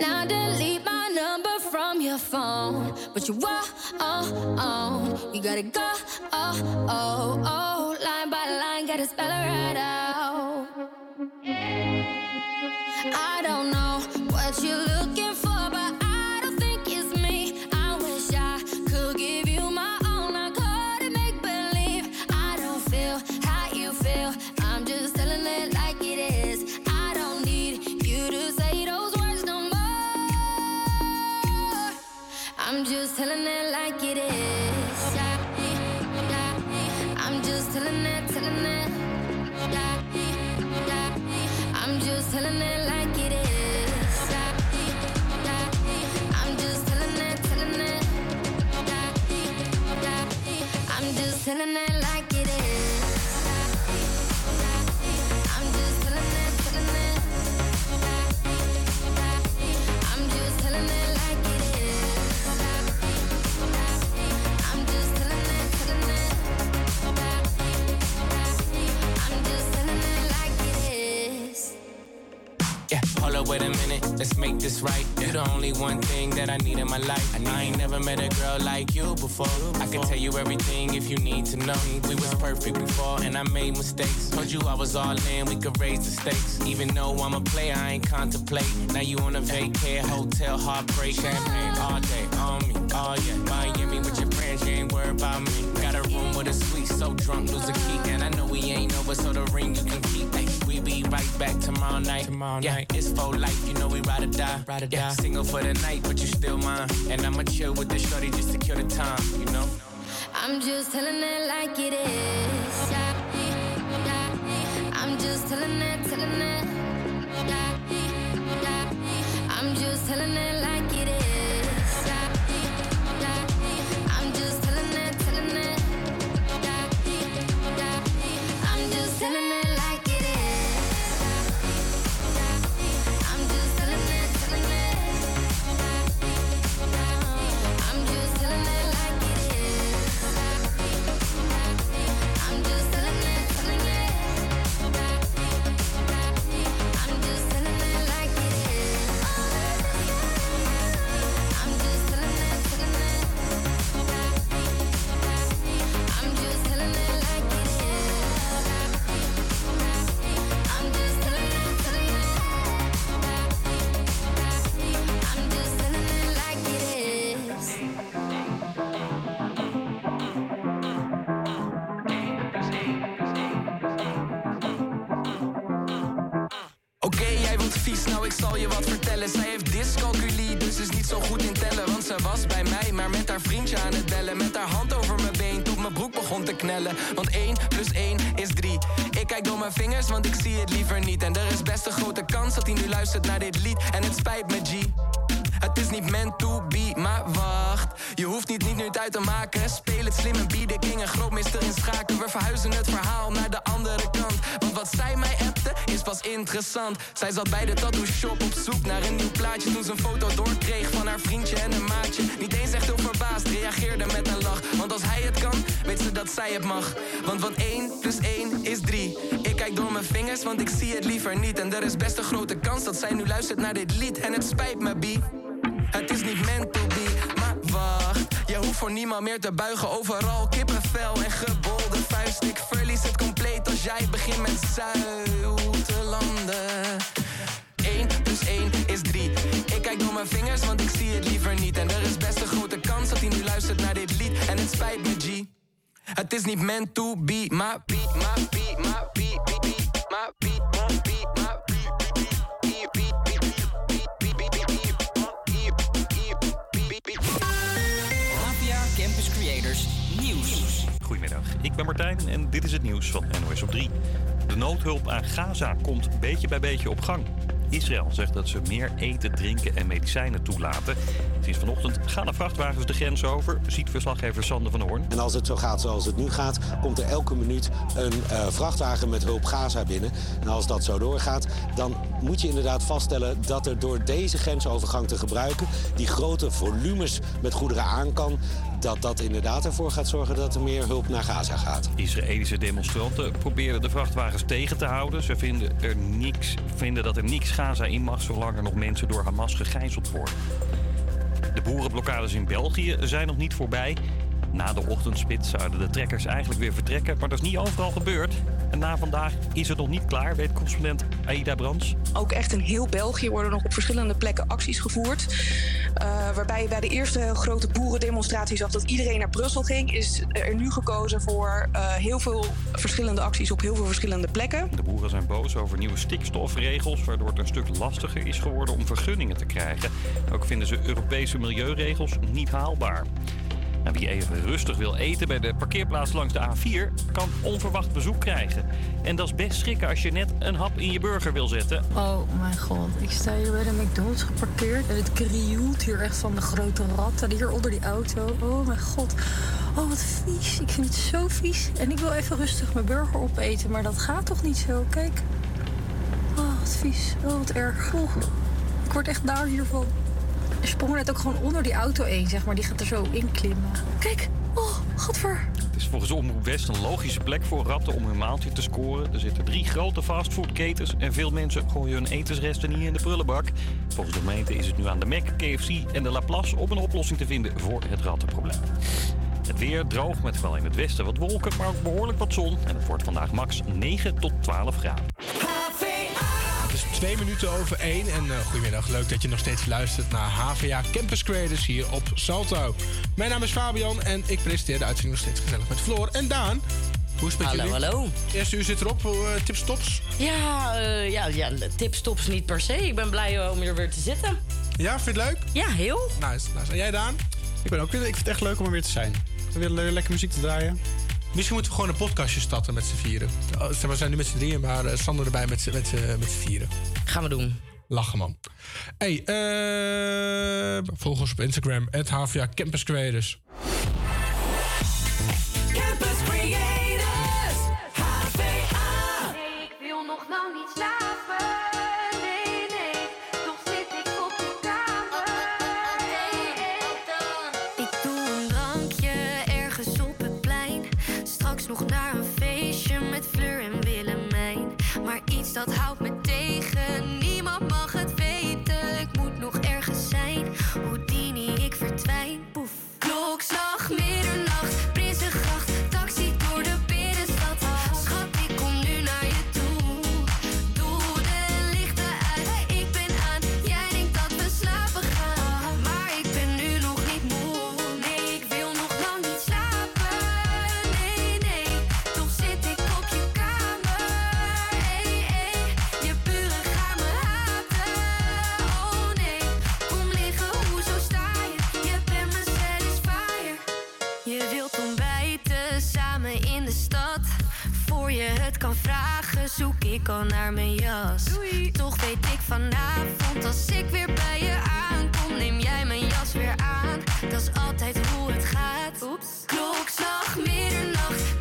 Now delete my number from your phone. But you won't, oh, oh. you gotta go, oh, oh, oh. Line by line, gotta spell it right out. It, it. I'm just telling it like it is. I'm just telling it, telling it. I'm just telling it like this right. You're the only one thing that I need in my life. I ain't never met a girl like you before. I can tell you everything if you need to know. We was perfect before, and I made mistakes. Told you I was all in, we could raise the stakes. Even though I'm a player, I ain't contemplate. Now you on a vacay, hotel, heartbreak, champagne all day on me. Oh yeah, Miami with your friends, you ain't worried about me. Got a room with a suite, so drunk, lose a key. And I know we ain't over, so the ring you can keep. Ay, we be right back tomorrow night. Tomorrow yeah, night. it's for life, you know we ride or die. Ride or yeah, die. Single for the night, but you still mine. And I'ma chill with the shorty just to kill the time, you know? I'm just telling it like it is. Yeah, yeah. I'm just telling it, telling it. Yeah, yeah. I'm just telling it like kijk door mijn vingers, want ik zie het liever niet. En er is best een grote kans dat hij nu luistert naar dit lied. En het spijt me, G. Het is niet meant to be, maar wacht. Je hoeft niet niet nu uit te maken. Speel het slim en bied de king een grootmeester in interessant. Zij zat bij de tattoo shop op zoek naar een nieuw plaatje. Toen ze een foto doorkreeg van haar vriendje en een maatje. Niet eens echt heel verbaasd, reageerde met een lach. Want als hij het kan, weet ze dat zij het mag. Want wat 1 plus 1 is 3. Ik kijk door mijn vingers, want ik zie het liever niet. En er is best een grote kans dat zij nu luistert naar dit lied. En het spijt me, B. Het is niet meant to maar wacht. Je hoeft voor niemand meer te buigen. Overal kippenvel en gebolde vuist. Ik verlies het compleet als jij begint met landen. 1 plus 1 is 3. Ik kijk door mijn vingers, want ik zie het liever niet. En er is best een grote kans dat hij nu luistert naar dit lied. En het spijt me, G. Het is niet meant to be, maar beat, maar beat, maar beat, beat, beat, maar beat, Campus Creators Nieuws. Goedemiddag, ik ben Martijn en dit is het nieuws van NOS op 3. De noodhulp aan Gaza komt beetje bij beetje op gang. Israël zegt dat ze meer eten, drinken en medicijnen toelaten. Sinds vanochtend gaan de vrachtwagens de grens over, ziet verslaggever Sander van Hoorn. En als het zo gaat zoals het nu gaat, komt er elke minuut een eh, vrachtwagen met hulp Gaza binnen. En als dat zo doorgaat, dan moet je inderdaad vaststellen dat er door deze grensovergang te gebruiken, die grote volumes met goederen aan kan, dat dat inderdaad ervoor gaat zorgen dat er meer hulp naar Gaza gaat. Israëlische demonstranten probeerden de vrachtwagens tegen te houden. Ze vinden, er niks, vinden dat er niks Gaza in mag zolang er nog mensen door Hamas gegijzeld worden. De boerenblokkades in België zijn nog niet voorbij. Na de ochtendspits zouden de trekkers eigenlijk weer vertrekken, maar dat is niet overal gebeurd. En na vandaag is het nog niet klaar, weet correspondent Aida Brands. Ook echt in heel België worden nog op verschillende plekken acties gevoerd. Uh, waarbij je bij de eerste grote boerendemonstratie zag dat iedereen naar Brussel ging, is er nu gekozen voor uh, heel veel verschillende acties op heel veel verschillende plekken. De boeren zijn boos over nieuwe stikstofregels, waardoor het een stuk lastiger is geworden om vergunningen te krijgen. Ook vinden ze Europese milieuregels niet haalbaar. En wie even rustig wil eten bij de parkeerplaats langs de A4, kan onverwacht bezoek krijgen. En dat is best schrikken als je net een hap in je burger wil zetten. Oh mijn god, ik sta hier bij de McDonald's geparkeerd en het krioelt hier echt van de grote ratten hier onder die auto. Oh mijn god. Oh, wat vies. Ik vind het zo vies. En ik wil even rustig mijn burger opeten, maar dat gaat toch niet zo? Kijk. Oh, wat vies. Oh, wat erg. Ik word echt daar hiervan. Er sprong net ook gewoon onder die auto heen, zeg maar. Die gaat er zo in klimmen. Kijk, oh, godver. Het is volgens Omroep West een logische plek voor ratten om hun maaltje te scoren. Er zitten drie grote fastfoodketens en veel mensen gooien hun etensresten niet in de prullenbak. Volgens de gemeente is het nu aan de Mac, KFC en de Laplace om een oplossing te vinden voor het rattenprobleem. Het weer droog met vooral in het westen wat wolken, maar ook behoorlijk wat zon. En het wordt vandaag max 9 tot 12 graden. Twee minuten over één. En uh, goedemiddag, leuk dat je nog steeds luistert naar HVA Campus Creators hier op Salto. Mijn naam is Fabian en ik presenteer de uitzending nog steeds gezellig met Floor en Daan. Hoe is het met Hallo, jullie? hallo. Eerste uur zit erop. Uh, tips, tops? Ja, uh, ja, ja, tips, tops niet per se. Ik ben blij om hier weer te zitten. Ja, vind je het leuk? Ja, heel. Nice, nice. En jij, Daan? Ik, ben ook, weer- ik vind het echt leuk om er weer te zijn. Weer le- lekker muziek te draaien. Misschien moeten we gewoon een podcastje starten met z'n vieren. Zeg maar, We zijn nu met z'n drieën, maar uh, Sander erbij met z'n met met vieren. Gaan we doen. Lachen, man. Hey, eh volg ons op Instagram, het HVA Campus Creators. Stad. Voor je het kan vragen, zoek ik al naar mijn jas. Toch weet ik vanavond, als ik weer bij je aankom, neem jij mijn jas weer aan. Dat is altijd hoe het gaat. Oeps. Klokslag, middernacht,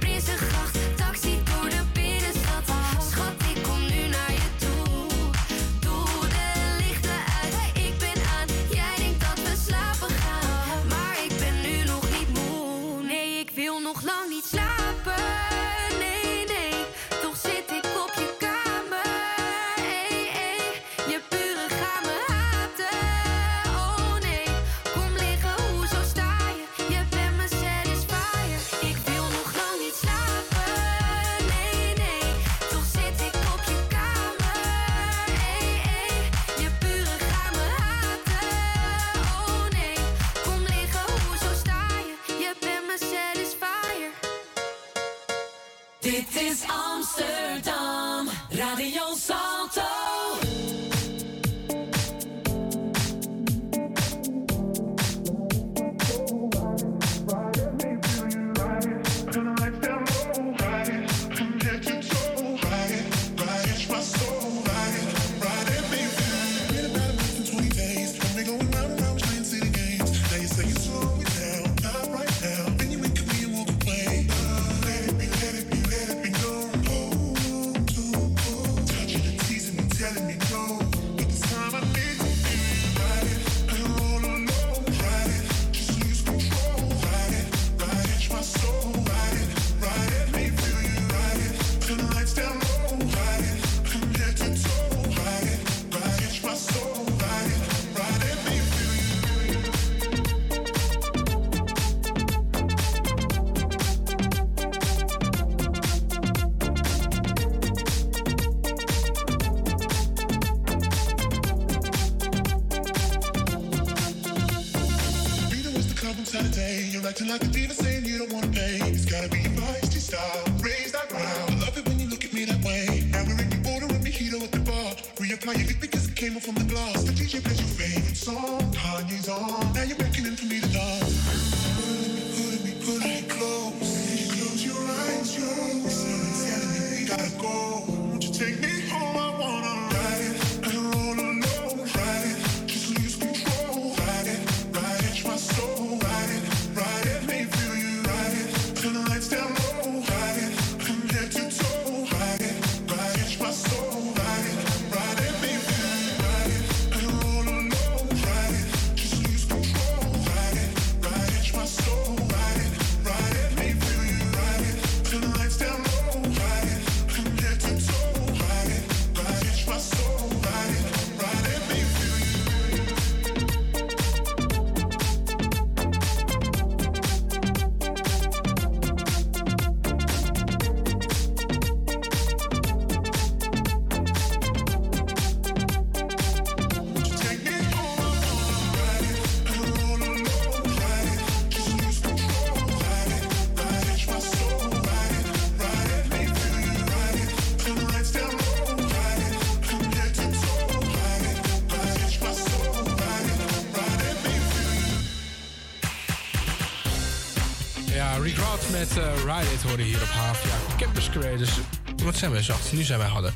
ja Campus Creators. Dus wat zijn wij zacht? Nu zijn wij hadden.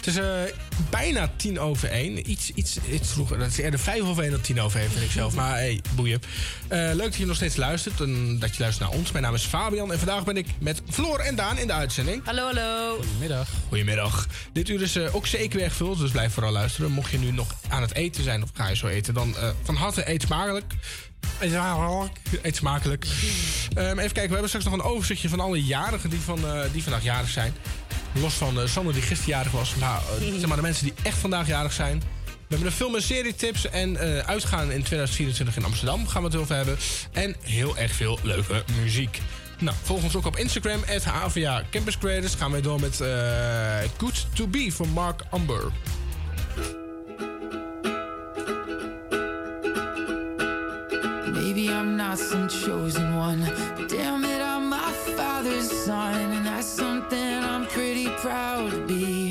Het is eh, bijna tien over één. Iets, iets, iets vroeger. Dat is eerder vijf over één dan tien over één, vind ik zelf. Maar hey, boeien. Eh, leuk dat je nog steeds luistert en dat je luistert naar ons. Mijn naam is Fabian en vandaag ben ik met Floor en Daan in de uitzending. Hallo, hallo. Goedemiddag. Goedemiddag. Dit uur is eh, ook zeker weer gevuld, dus blijf vooral luisteren. Mocht je nu nog aan het eten zijn of ga je zo eten, dan van harte eet smakelijk. Eet smakelijk. Eet smakelijk. Ehm, even kijken, we hebben straks nog een overzichtje van alle jarigen die, van, eh, die vandaag jarig zijn. Los van eh, Sander die gisteren jarig was. Maar, eh, zeg maar de mensen die echt vandaag jarig zijn. We hebben een film- en serietips en uitgaan in 2024 in Amsterdam gaan we het over hebben. En heel erg veel leuke muziek. Nou, volg ons ook op Instagram, at HVA Campus Creators. Gaan we door met Good To Be van Mark Amber. Maybe I'm not some chosen one, but damn it, I'm my father's son, and that's something I'm pretty proud to be.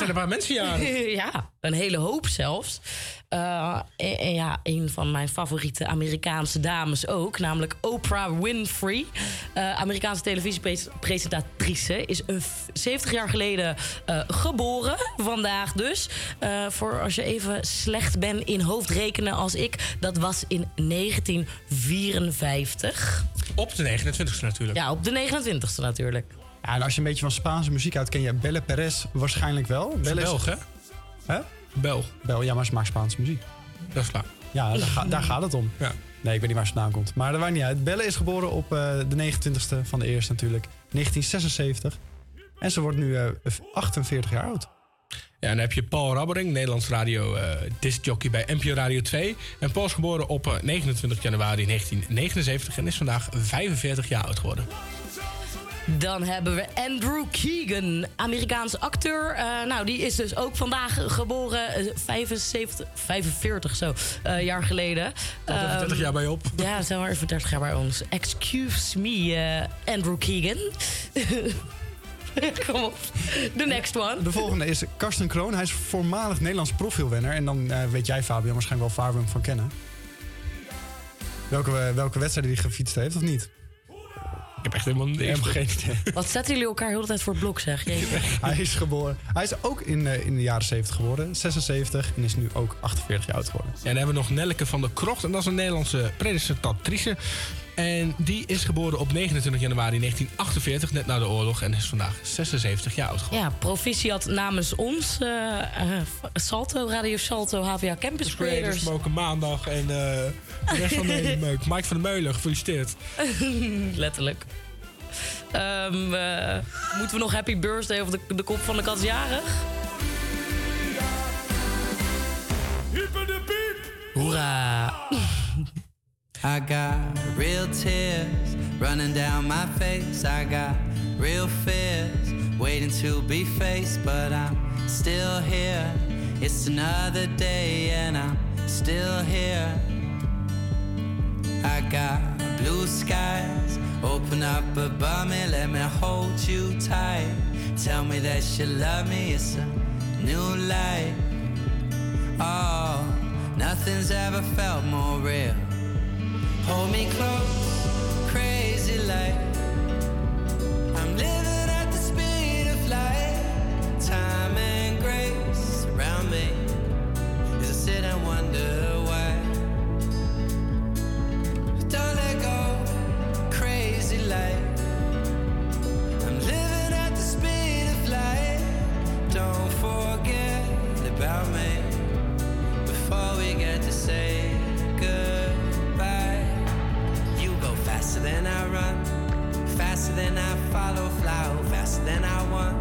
Zijn een paar mensen jarig. ja, een hele hoop zelfs. Eh, en, en ja, een van mijn favoriete Amerikaanse dames ook, namelijk Oprah Winfrey. Eh, Amerikaanse televisiepresentatrice is een f- 70 jaar geleden eh, geboren, vandaag dus. Voor als je even slecht bent in hoofdrekenen als ik, dat was in 1954. Op de 29e natuurlijk. Ja, op de 29e natuurlijk. Ja, en als je een beetje van Spaanse muziek uit ken je Belle Perez waarschijnlijk wel. Belle is- Belg, hè? Hè? Bel. Bel, ja, maar ze maakt Spaanse muziek. Dat is waar. Ja, daar, ga- daar gaat het om. Ja. Nee, ik weet niet waar ze vandaan komt. Maar dat maakt niet uit. Belle is geboren op eh, de 29e van de eerste natuurlijk. 1976. En ze wordt nu eh, 48 jaar oud. Ja, en dan heb je Paul Rabbering, Nederlands radio eh discjockey bij NPO Radio 2. En Paul is geboren op eh, 29 januari 1979 en is vandaag 45 jaar oud geworden. Dan hebben we Andrew Keegan, Amerikaanse acteur. Eh, nou, die is dus ook vandaag geboren, eh, 75, 45 zo, eh, jaar geleden. Tot even 30 Ehm, jaar bij op. Ja, zijn maar even 30 jaar bij ons. Excuse me, eh, Andrew Keegan. Kom op. The next one. De volgende is Karsten Kroon. Hij is voormalig Nederlands profielwenner. En dan eh, weet jij, Fabian, waarschijnlijk wel waar we hem van kennen. Welke, eh, welke wedstrijd hij gefietst heeft, of niet? Ik heb echt helemaal Ik heb geen idee. Wat zetten jullie elkaar heel de tijd voor het blok, zeg? Hij is geboren. Hij is ook in, eh, in de jaren 70 geboren. 76 en is nu ook 48 jaar oud geworden. En dan hebben we nog Nelleke van der Krocht. En dat is een Nederlandse presentatrice. En die is geboren op 29 januari 1948, net na de oorlog. En is vandaag 76 jaar oud geworden. Ja, proficiat namens ons. eh, eh, Salto, Radio Salto, HVA Campus Creators Creators. mogen maandag. En eh, de rest van de hele meuk. Mike van der Meulen, gefeliciteerd. Letterlijk. Ehm, eh, moeten we nog Happy Birthday of de, de kop van de kat jarig? Hoera! I got real tears running down my face. I got real fears waiting to be faced, but I'm still here. It's another day and I'm still here. I got blue skies open up above me, let me hold you tight. Tell me that you love me, it's a new light. Oh, nothing's ever felt more real. Hold me close, crazy like I'm living than I follow, fly faster than I want.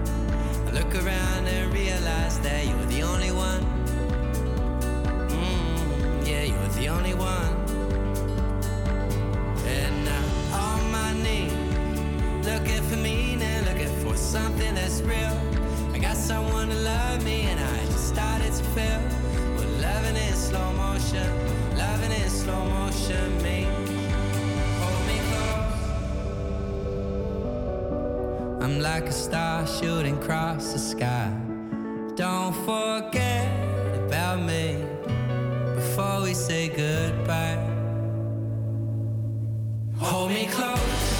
I look around and realize that you're the only one. Mm, yeah, you're the only one. And I'm on my knees, looking for meaning, looking for something that's real. I got someone to love me, and I just started to feel. Well, loving in slow motion, loving in slow motion, me. I'm like a star shooting across the sky. Don't forget about me before we say goodbye. Hold me close,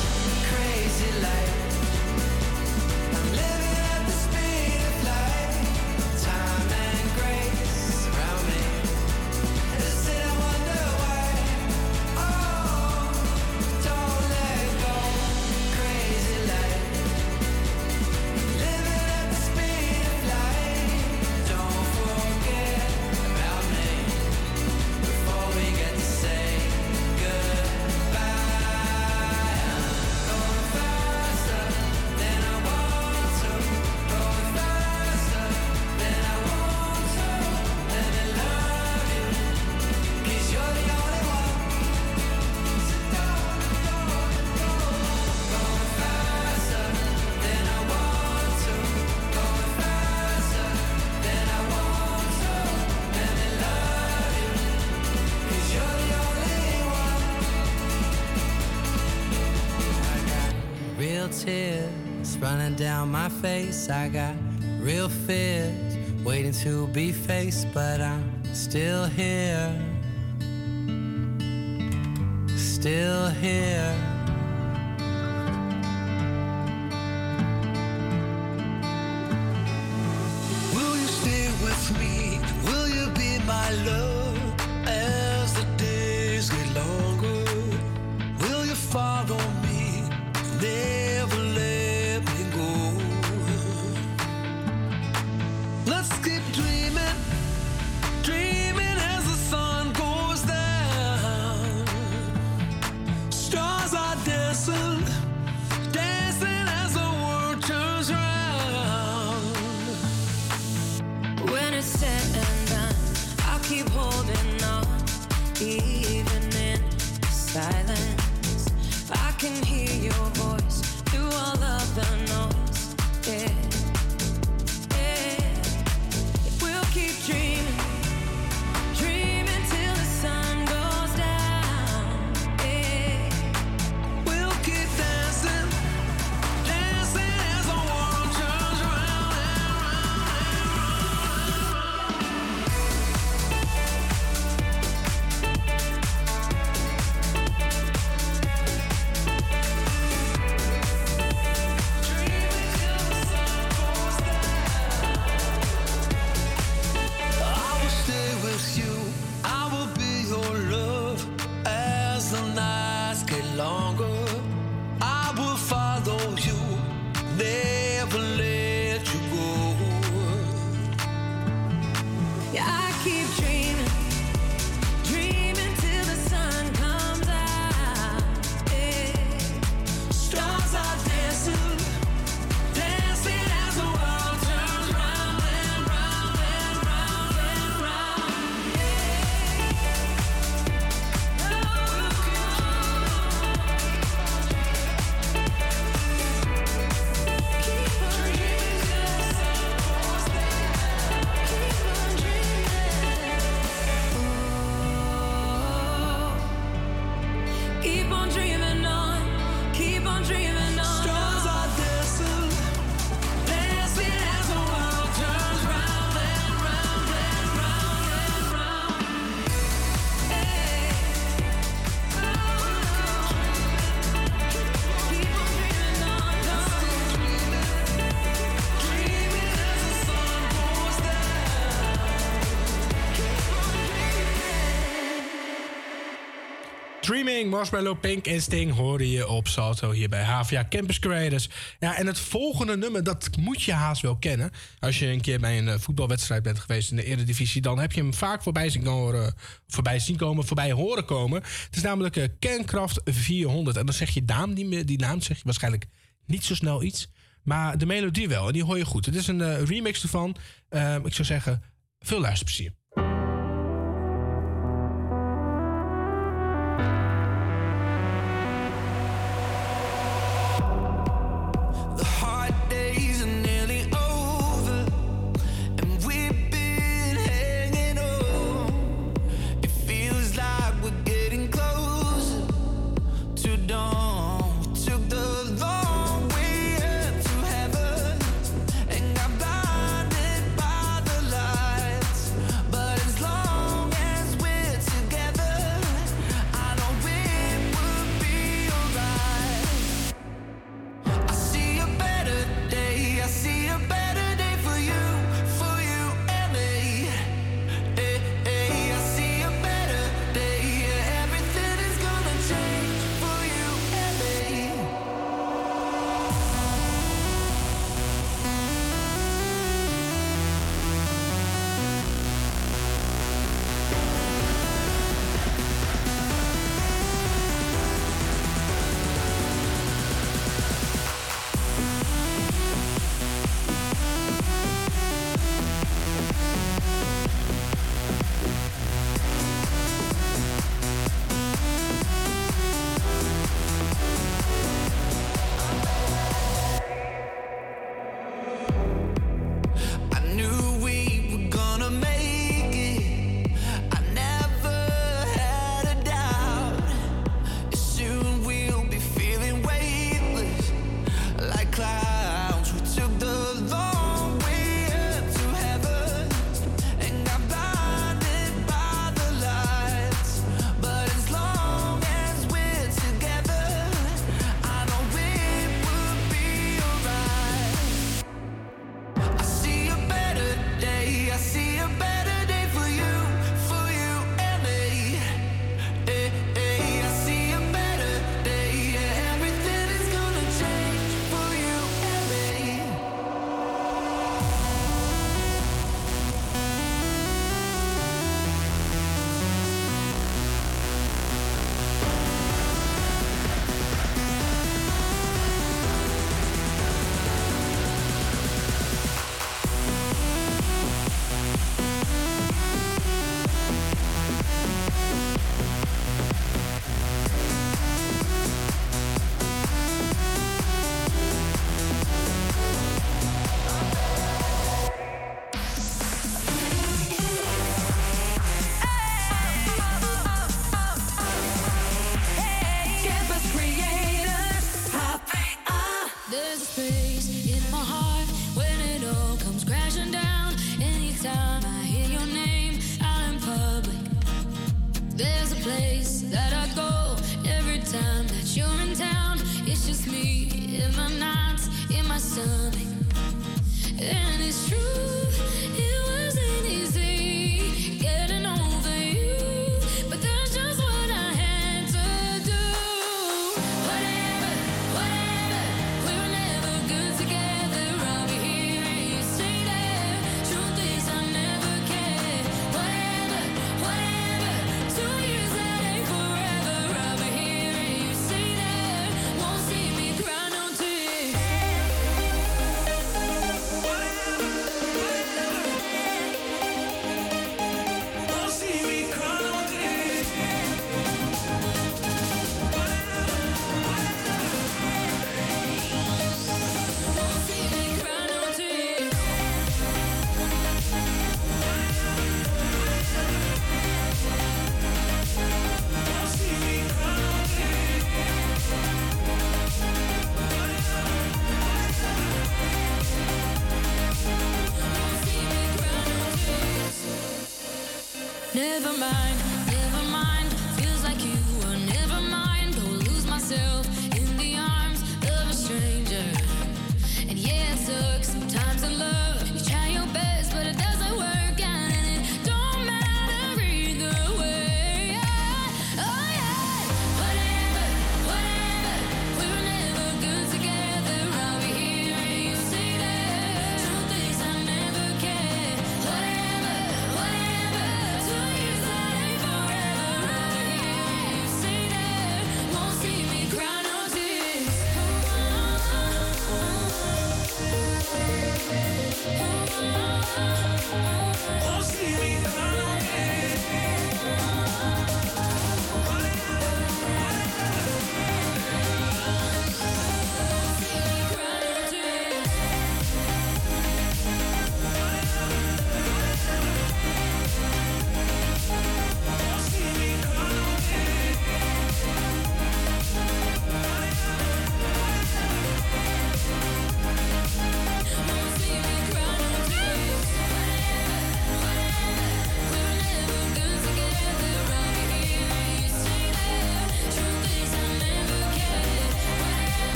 My face. I got real fears waiting to be faced, but I'm still here. Still here. Dreaming, Marshmallow, Pink en Sting hoorde je op Salto hier bij HVA Campus Creators. Ja, en het volgende nummer, dat moet je haast wel kennen. Als je een keer bij een eh, voetbalwedstrijd bent geweest in de Eredivisie... dan heb je hem vaak voorbij zien, voorbij zien komen, voorbij horen komen. Het is namelijk eh, Kernkraft 400. En dan zeg je naam, die, die naam zeg je waarschijnlijk niet zo snel iets. Maar de melodie wel, en die hoor je goed. Het is een eh, remix ervan. Ehm, ik zou zeggen, veel luisterplezier.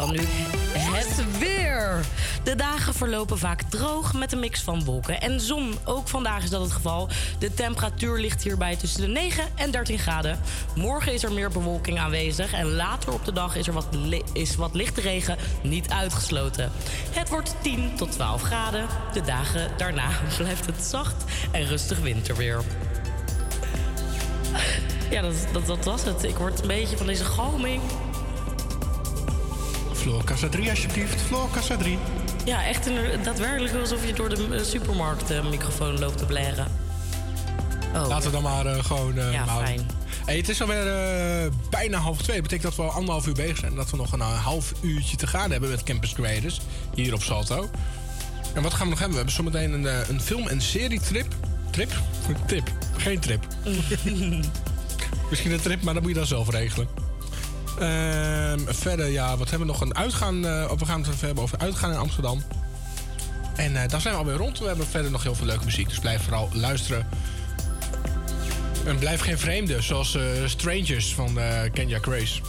Dan nu het weer. De dagen verlopen vaak droog met een mix van wolken en zon. Ook vandaag is dat het geval. De temperatuur ligt hierbij tussen de 9 en 13 graden. Morgen is er meer bewolking aanwezig. En later op de dag is er wat, is wat lichte regen niet uitgesloten. Het wordt 10 tot 12 graden. De dagen daarna blijft het zacht en rustig winterweer. Ja, dat, dat, dat was het. Ik word een beetje van deze galming. Floor Kassa 3 alsjeblieft. Floor Kassa 3. Ja, echt een, daadwerkelijk alsof je door de eh, supermarkt eh, microfoon loopt te blaren. Oh. Laten we dan maar eh, gewoon Ja, houden. fijn. Hey, het is alweer bijna half twee. Dat betekent dat we al anderhalf uur bezig zijn. En dat we nog een half uurtje te gaan hebben met Campus Creators. Hier op Salto. En wat gaan we nog hebben? We hebben zometeen een, een film- en serietrip. Trip? Tip. Geen trip. Misschien een trip, maar dat moet je dan zelf regelen. Ehm, verder, ja, wat hebben we nog? Een uitgaan. eh, we gaan het even hebben over uitgaan in Amsterdam. En eh dan zijn we alweer rond. We hebben verder nog heel veel leuke muziek. Dus blijf vooral luisteren. En blijf geen vreemde, zoals eh, Strangers van eh, Kenya Grace.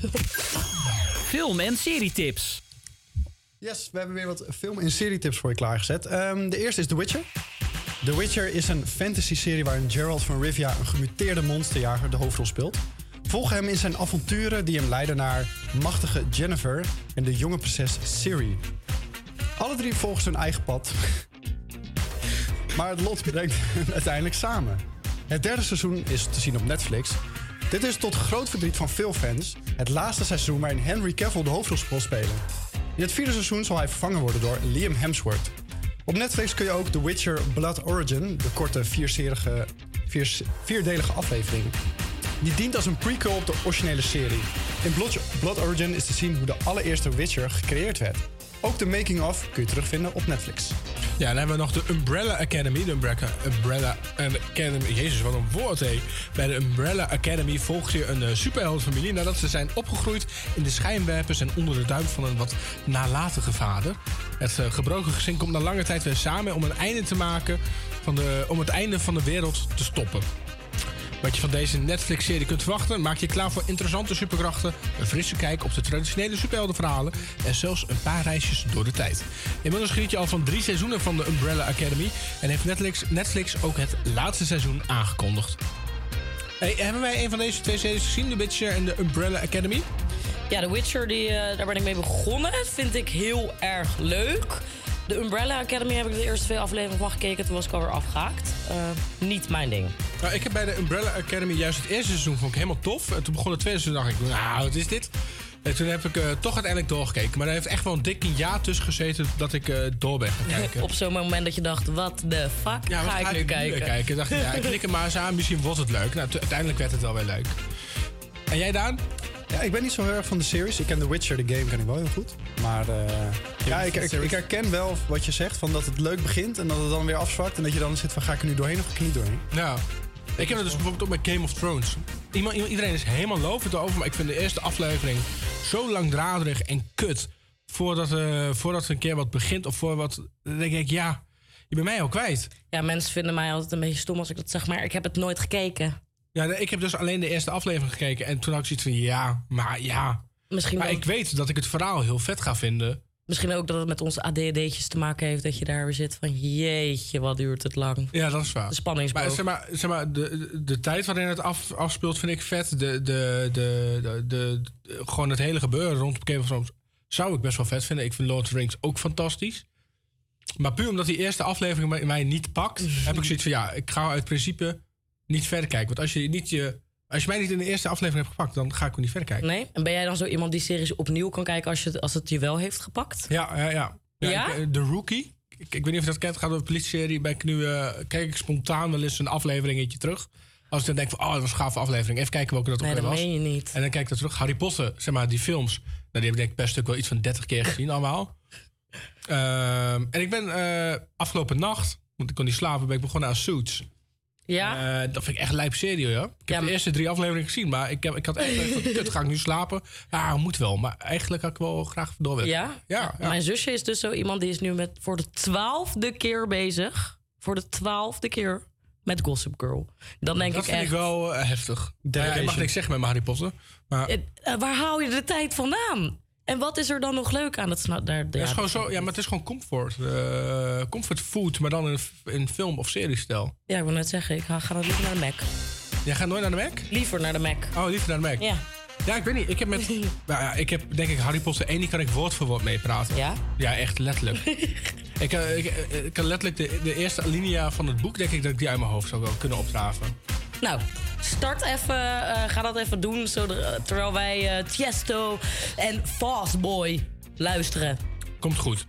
Film- en serietips. Yes, we hebben weer wat film- en serietips voor je klaargezet. Ehm, de eerste is The Witcher. The Witcher is een fantasy-serie waarin Gerald van Rivia, een gemuteerde monsterjager, de hoofdrol speelt. Volg hem in zijn avonturen die hem leiden naar machtige Jennifer en de jonge prinses Siri. Alle drie volgen hun eigen pad, maar het lot brengt hen uiteindelijk samen. Het derde seizoen is te zien op Netflix dit is tot groot verdriet van veel fans het laatste seizoen waarin Henry Cavill de hoofdrolspel spelen. In het vierde seizoen zal hij vervangen worden door Liam Hemsworth. Op Netflix kun je ook The Witcher Blood Origin, de korte vierdelige aflevering. Die dient als een prequel op de originele serie. In Blood Origin is te zien hoe de allereerste Witcher gecreëerd werd. Ook de making-of kun je terugvinden op Netflix. Ja, dan hebben we nog de Umbrella Academy. De Umbrella, Academy. Jezus, wat een woord, hé. Bij de Umbrella Academy volgt je een uh, superheldenfamilie nadat ze zijn opgegroeid in de schijnwerpers en onder de duim van een wat nalatige vader. Het uh, gebroken gezin komt na lange tijd weer samen om een einde te maken van de, om het einde van de wereld te stoppen. Wat je van deze Netflix-serie kunt verwachten, maak je klaar voor interessante superkrachten, een frisse kijk op de traditionele superheldenverhalen en zelfs een paar reisjes door de tijd. Inmiddels geniet je al van drie seizoenen van de Umbrella Academy en heeft Netflix, Netflix ook het laatste seizoen aangekondigd. Hey, hebben wij een van deze twee series gezien, The Witcher en de Umbrella Academy? Ja, The Witcher, die, uh, daar ben ik mee begonnen. Vind ik heel erg leuk. De Umbrella Academy heb ik de eerste twee afleveringen van gekeken. Toen was ik alweer afgehaakt. Uh, niet mijn ding. Nou, ik heb bij de Umbrella Academy juist het eerste seizoen vond ik helemaal tof. En toen begon het tweede seizoen dacht ik, nou, wat is dit? En toen heb ik uh, toch uiteindelijk doorgekeken. Maar er heeft echt wel een dik een jaar tussen gezeten dat ik uh, door ben gaan kijken. Op zo'n moment dat je dacht, wat de fuck ja, ga, ik nu kijken? kijken? Ik dacht, ja, ik klik er maar eens aan, misschien wordt het leuk. Nou, uiteindelijk werd het wel weer leuk. En jij, Daan? Ja, ik ben niet zo heel erg van de series. Ik ken The Witcher, de game, ken ik wel heel goed. Maar uh, ja, ik, ik, ik, herken wel wat je zegt, van dat het leuk begint en dat het dan weer afzwakt. En dat je dan zit van, ga ik er nu doorheen of ga ik er niet doorheen? Ja. Ik heb het dus bijvoorbeeld ook met Game of Thrones. Iemand, iedereen is helemaal lovend over, maar ik vind de eerste aflevering zo langdradig en kut. Voordat, uh, voordat er een keer wat begint of voor wat... Dan denk ik, ja, je bent mij al kwijt. Ja, mensen vinden mij altijd een beetje stom als ik dat zeg, maar ik heb het nooit gekeken. Ja, ik heb dus alleen de eerste aflevering gekeken. En toen had ik zoiets van, ja, maar ja. Misschien maar ik weet dat ik het verhaal heel vet ga vinden. Misschien ook dat het met onze ADHD'tjes te maken heeft. Dat je daar weer zit van jeetje, wat duurt het lang. Ja, dat is waar. De spanningsboog. Maar zeg maar, zeg maar de, de, tijd waarin het af, afspeelt vind ik vet. De, de, de, de, de, de- gewoon het hele gebeuren rondom Game of Thrones zou ik best wel vet vinden. Ik vind Lord of the Rings ook fantastisch. Maar puur omdat die eerste aflevering mij niet pakt, heb ik zoiets van ja, ik ga uit principe niet verder kijken. Want als je, niet je, als je mij niet in de eerste aflevering hebt gepakt, dan ga ik ook niet verder kijken. Nee? En ben jij dan zo iemand die series opnieuw kan kijken als, je, het- als het je wel heeft gepakt? Ja, ja, ja. Ja? ik- eh, De Rookie. Ik, ik weet niet of je dat kent. Het gaat over een politie-serie. Ben ik nu, eh, kijk ik spontaan wel eens een afleveringetje terug. Als ik dan denk van, oh, dat was een gave aflevering. Even kijken welke dat ook Nee, weer dat was. meen je niet. En dan kijk ik er terug. Harry Potter, zeg maar, die films. Nou, die heb ik denk ik best stuk wel iets van 30 keer gezien allemaal. Ehm, en ik ben eh, afgelopen nacht, want ik kon niet slapen, ben ik begonnen aan Suits. Ja? Eh, dat vind ik echt lijp serie, hoor. Ik heb de eerste drie afleveringen gezien, maar ik, heb, ik had echt van, kut, ga ik nu slapen? Ja, moet wel. Maar eigenlijk had ik wel graag door willen. Ja? Ja, ja. Mijn zusje is dus zo iemand die is nu met voor de twaalfde keer bezig. Voor de twaalfde keer met Gossip Girl. Dan denk dat ik vind echt... ik wel eh, heftig. Ja, ik mag niks zeggen met mijn Harry Potter. Maar eh, waar haal je de tijd vandaan? En wat is er dan nog leuk aan? Dat sna- daar, het is gewoon zo, ja, maar het is gewoon comfort. eh, comfort food, maar dan in, in film- of seriestijl. Ja, ik wil net zeggen, ik ga, ga dan liever naar de Mac. Jij gaat nooit naar de Mac? Liever naar de Mac. Oh, liever naar de Mac? Ja. Ja, ik weet niet. Ik heb met. nou ja, ik heb denk ik Harry Potter 1, die kan ik woord voor woord meepraten. Ja? Ja, echt letterlijk. ik, eh, ik, eh, ik kan letterlijk de, de eerste alinea van het boek, denk ik dat ik die uit mijn hoofd zou wel kunnen opdraven. Nou, start even, eh, ga dat even doen. Zodra, terwijl wij eh, Tiesto en Fastboy luisteren. Komt goed.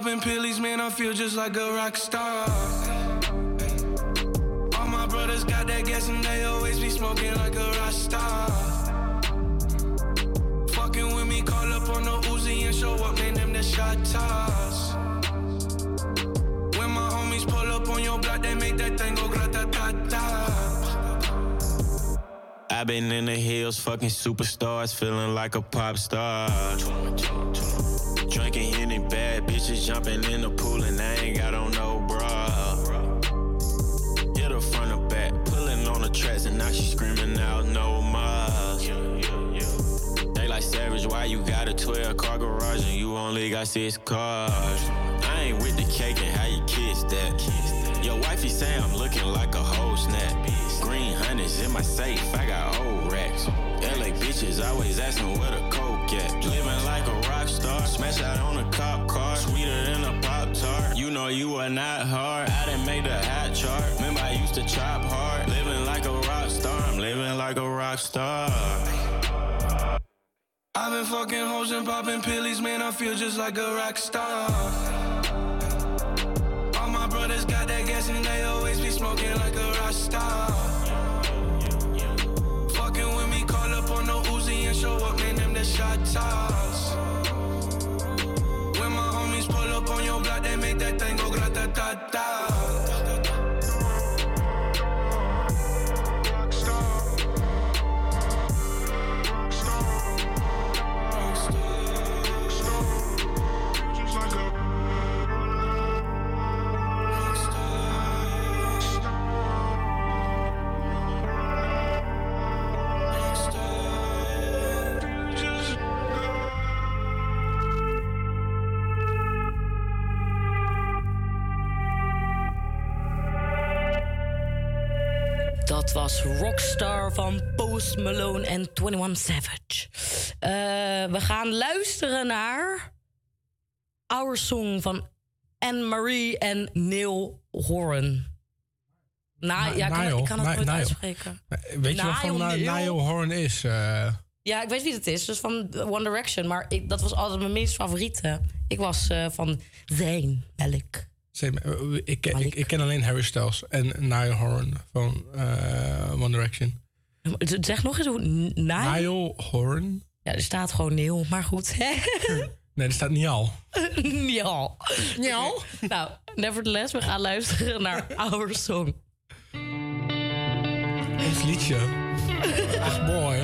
Popping man. I feel just like a rock star. All my brothers got that gas and they always be smoking like a rasta. Fucking with me, call up on the Uzi and show up, name them the shot toss. When my homies pull up on your block, they make that thing go grata ta ta. I've been in the hills, fucking superstars, feeling like a pop star. Six cars? I ain't with the cake and how you kiss that. Your wifey say I'm looking like a whole snap. Green hundreds in my safe, I got old racks. LA bitches always asking the feel just like a rock star. All my brothers got that gas and they always be smoking like a rasta. Fucking Rockstar van Post Malone en 21 Savage. Eh, we gaan luisteren naar Our Song van Anne-Marie en Neil Horan. Na, ja, ik kan, Niall, ik kan het nooit uitspreken. Weet je wat van Niall, Neil. Niall Horn is? eh? Ja, ik weet wie het is. Dus van One Direction. Maar ik, dat was altijd mijn meest favoriete. Ik was eh, van Zayn Malik. Eh, ik, ken- ik, ik ken alleen Harry Styles en Niall Horn van eh, One Direction. Zeg nog eens hoe... Niall? Niall Horn? Ja, er staat gewoon Neil. Maar goed. Nee, er staat Niall. ja. Ja. Nou, nevertheless, we gaan luisteren naar Our Song. Ons liedje. Echt mooi.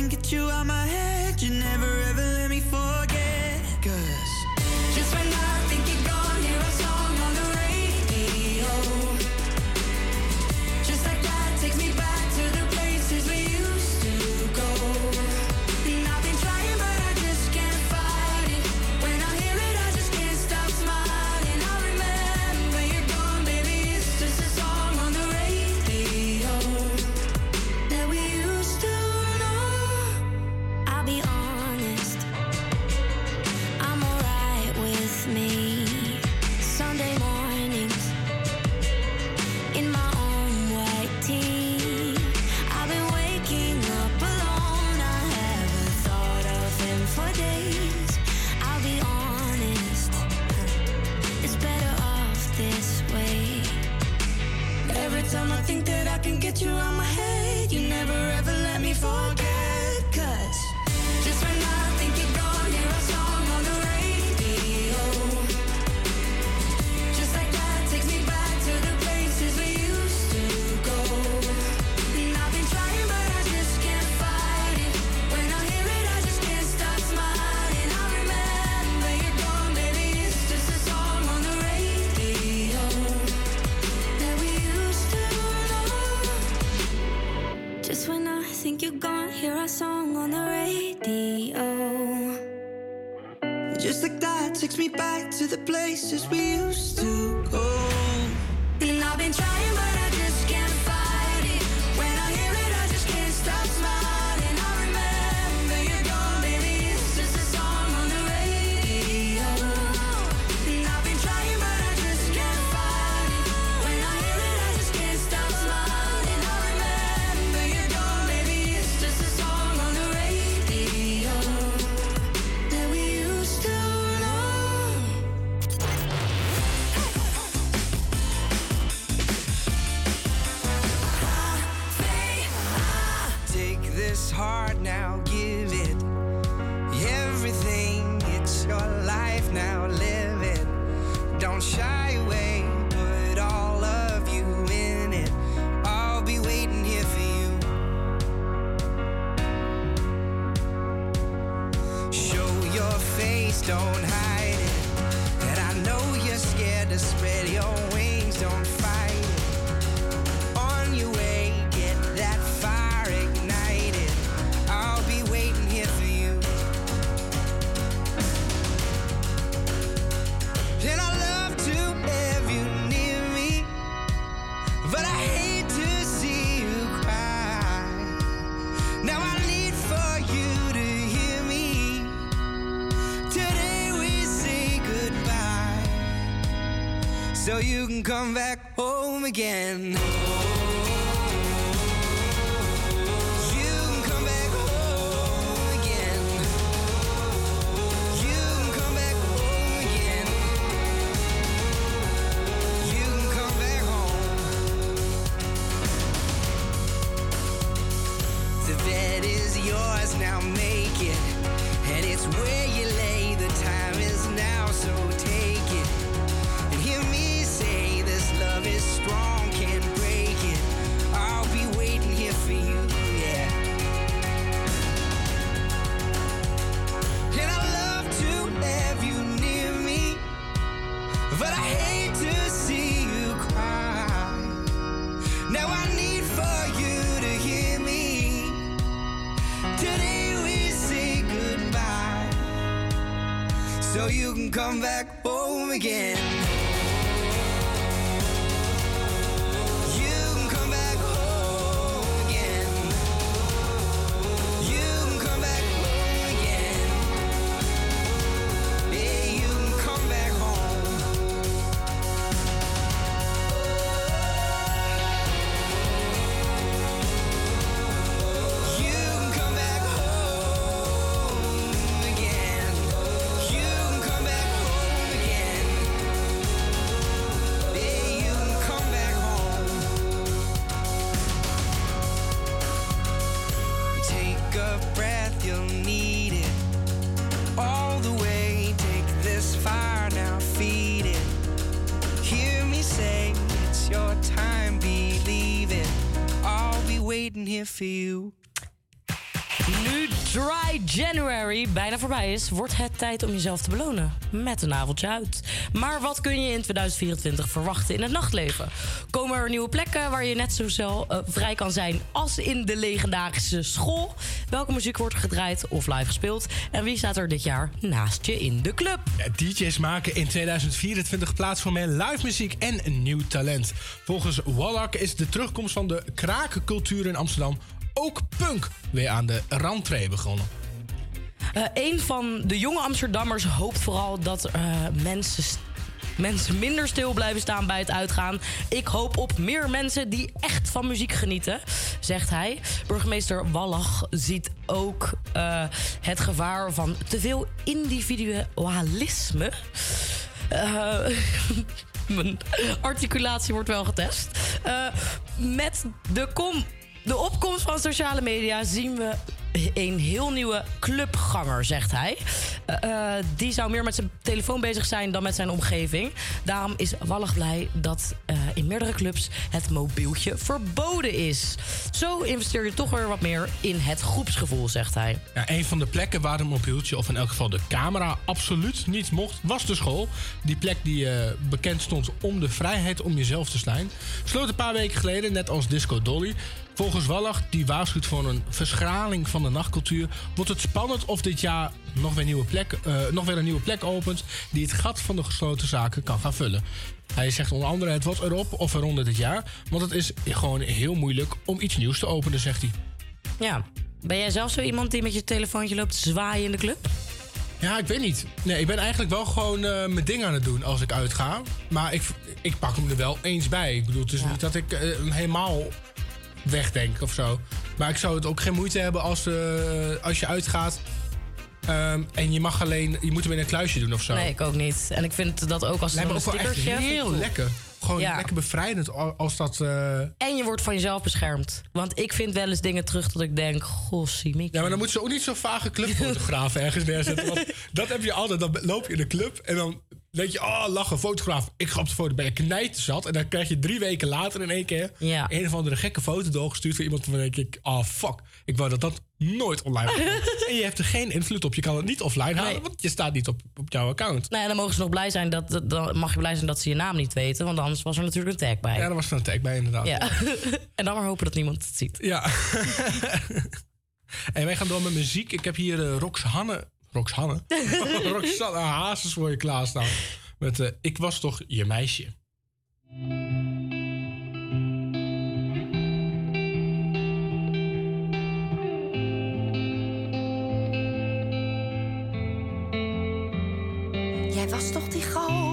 Can get you out my head, takes me back to the places we used to come back home again. is, wordt het tijd om jezelf te belonen met een avondje uit. Maar wat kun je in 2024 verwachten in het nachtleven? Komen er nieuwe plekken waar je net zo zelf, eh, vrij kan zijn als in de legendarische school? Welke muziek wordt gedraaid of live gespeeld? En wie staat er dit jaar naast je in de club? DJ's maken in 2024 plaats voor meer live muziek en nieuw talent. Volgens Wallach is de terugkomst van de krakencultuur in Amsterdam ook punk weer aan de randtree begonnen. Eh, een van de jonge Amsterdammers hoopt vooral dat eh, mensen mensen minder stil blijven staan bij het uitgaan. Ik hoop op meer mensen die echt van muziek genieten, zegt hij. Burgemeester Wallach ziet ook eh, het gevaar van te veel individualisme. Mijn articulatie wordt wel getest. Uh, met de kom de opkomst van sociale media zien we een heel nieuwe clubganger, zegt hij. Eh, eh, die zou meer met zijn telefoon bezig zijn dan met zijn omgeving. Daarom is Wallig blij dat eh, in meerdere clubs het mobieltje verboden is. Zo investeer je toch weer wat meer in het groepsgevoel, zegt hij. Ja, een van de plekken waar een mobieltje, of in elk geval de camera, absoluut niet mocht, was de school. Die plek die bekend stond om de vrijheid om jezelf te zijn. Sloot een paar weken geleden, net als Disco Dolly. Volgens Wallach, die waarschuwt voor een verschraling van de nachtcultuur, wordt het spannend of dit jaar nog weer, nieuwe plek, eh, nog weer een nieuwe plek opent die het gat van de gesloten zaken kan gaan vullen. Hij zegt onder andere het wordt erop of eronder dit jaar, want het is gewoon heel moeilijk om iets nieuws te openen, zegt hij. Ja. Ben jij zelf zo iemand die met je telefoontje loopt zwaaien in de club? Ja, ik weet niet. Nee, ik ben eigenlijk wel gewoon eh, mijn ding aan het doen als ik uitga. Maar ik, ik pak hem er wel eens bij. Ik bedoel, het is niet dat ik eh, helemaal wegdenk of zo. Maar ik zou het ook geen moeite hebben als, eh, als je uitgaat. ehm, en je mag alleen, je moet hem in een kluisje doen of zo. Nee, ik ook niet. En ik vind dat ook als me een stickertje... heel lekker. Gewoon Ja. lekker bevrijdend al- als dat. eh, En je wordt van jezelf beschermd. Want ik vind wel eens dingen terug dat ik denk... Goh, Simiek. Ja, maar dan moeten ze ook niet zo'n vage clubfotografen ergens neerzetten. Want dat heb je altijd. Dan loop je in de club en dan denk je... Oh, lachen, fotograaf. Ik ga op de foto. Ben je knijten zat. En dan krijg je drie weken later in één keer... een of andere gekke foto doorgestuurd van iemand... van denk ik, oh fuck. Ik wou dat dat nooit online was. en je hebt er geen invloed op. Je kan het niet offline halen, want je staat niet op, op jouw account. Nou ja, dan mogen ze nog blij zijn dat, dat- dan mag je blij zijn dat ze je naam niet weten. Want anders was er natuurlijk een tag bij. Ja, daar was er een tag bij inderdaad. Ja. en dan maar hopen dat niemand het ziet. Ja. en wij gaan door met muziek. Ik heb hier eh Roxanne... Roxanne? Roxanne Hazes voor je klaarstaan. Met eh, Ik was toch je meisje. Jij was toch die gozer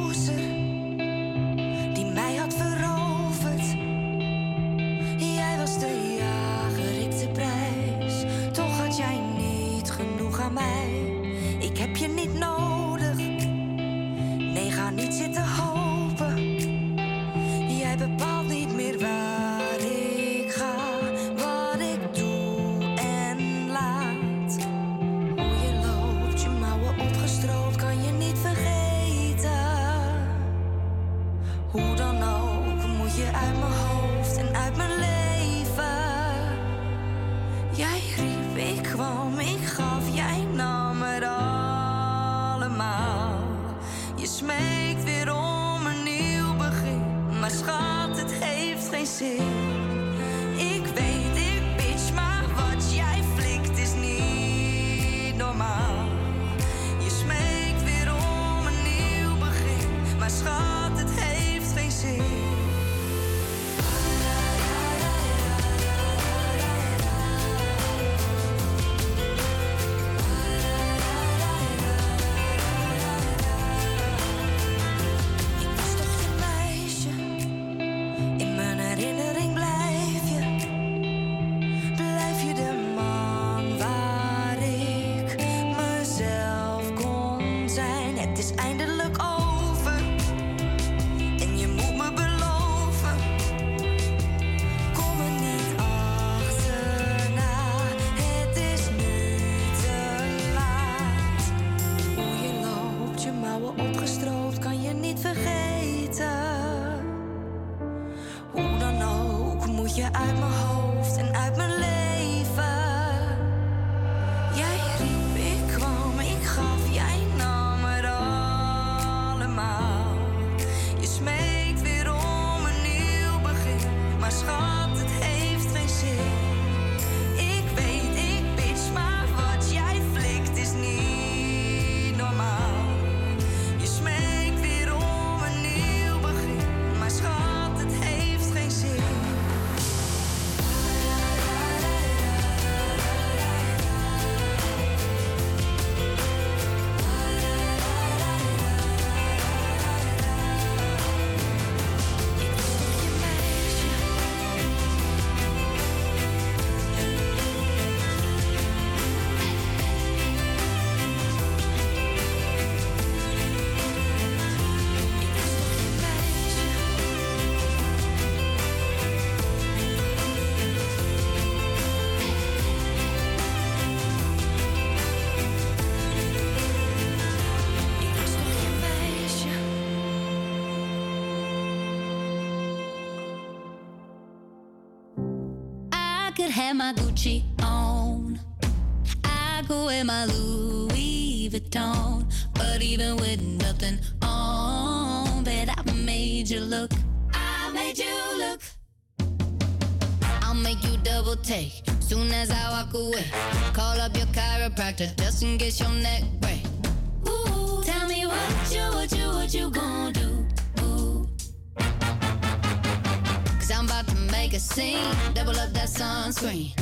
heeft and my Gucci on. I go in my Louis Vuitton. But even with nothing on, bet I made you look. I made you look. I'll make you double take soon as I walk away. Call up your chiropractor just in case your neck swing.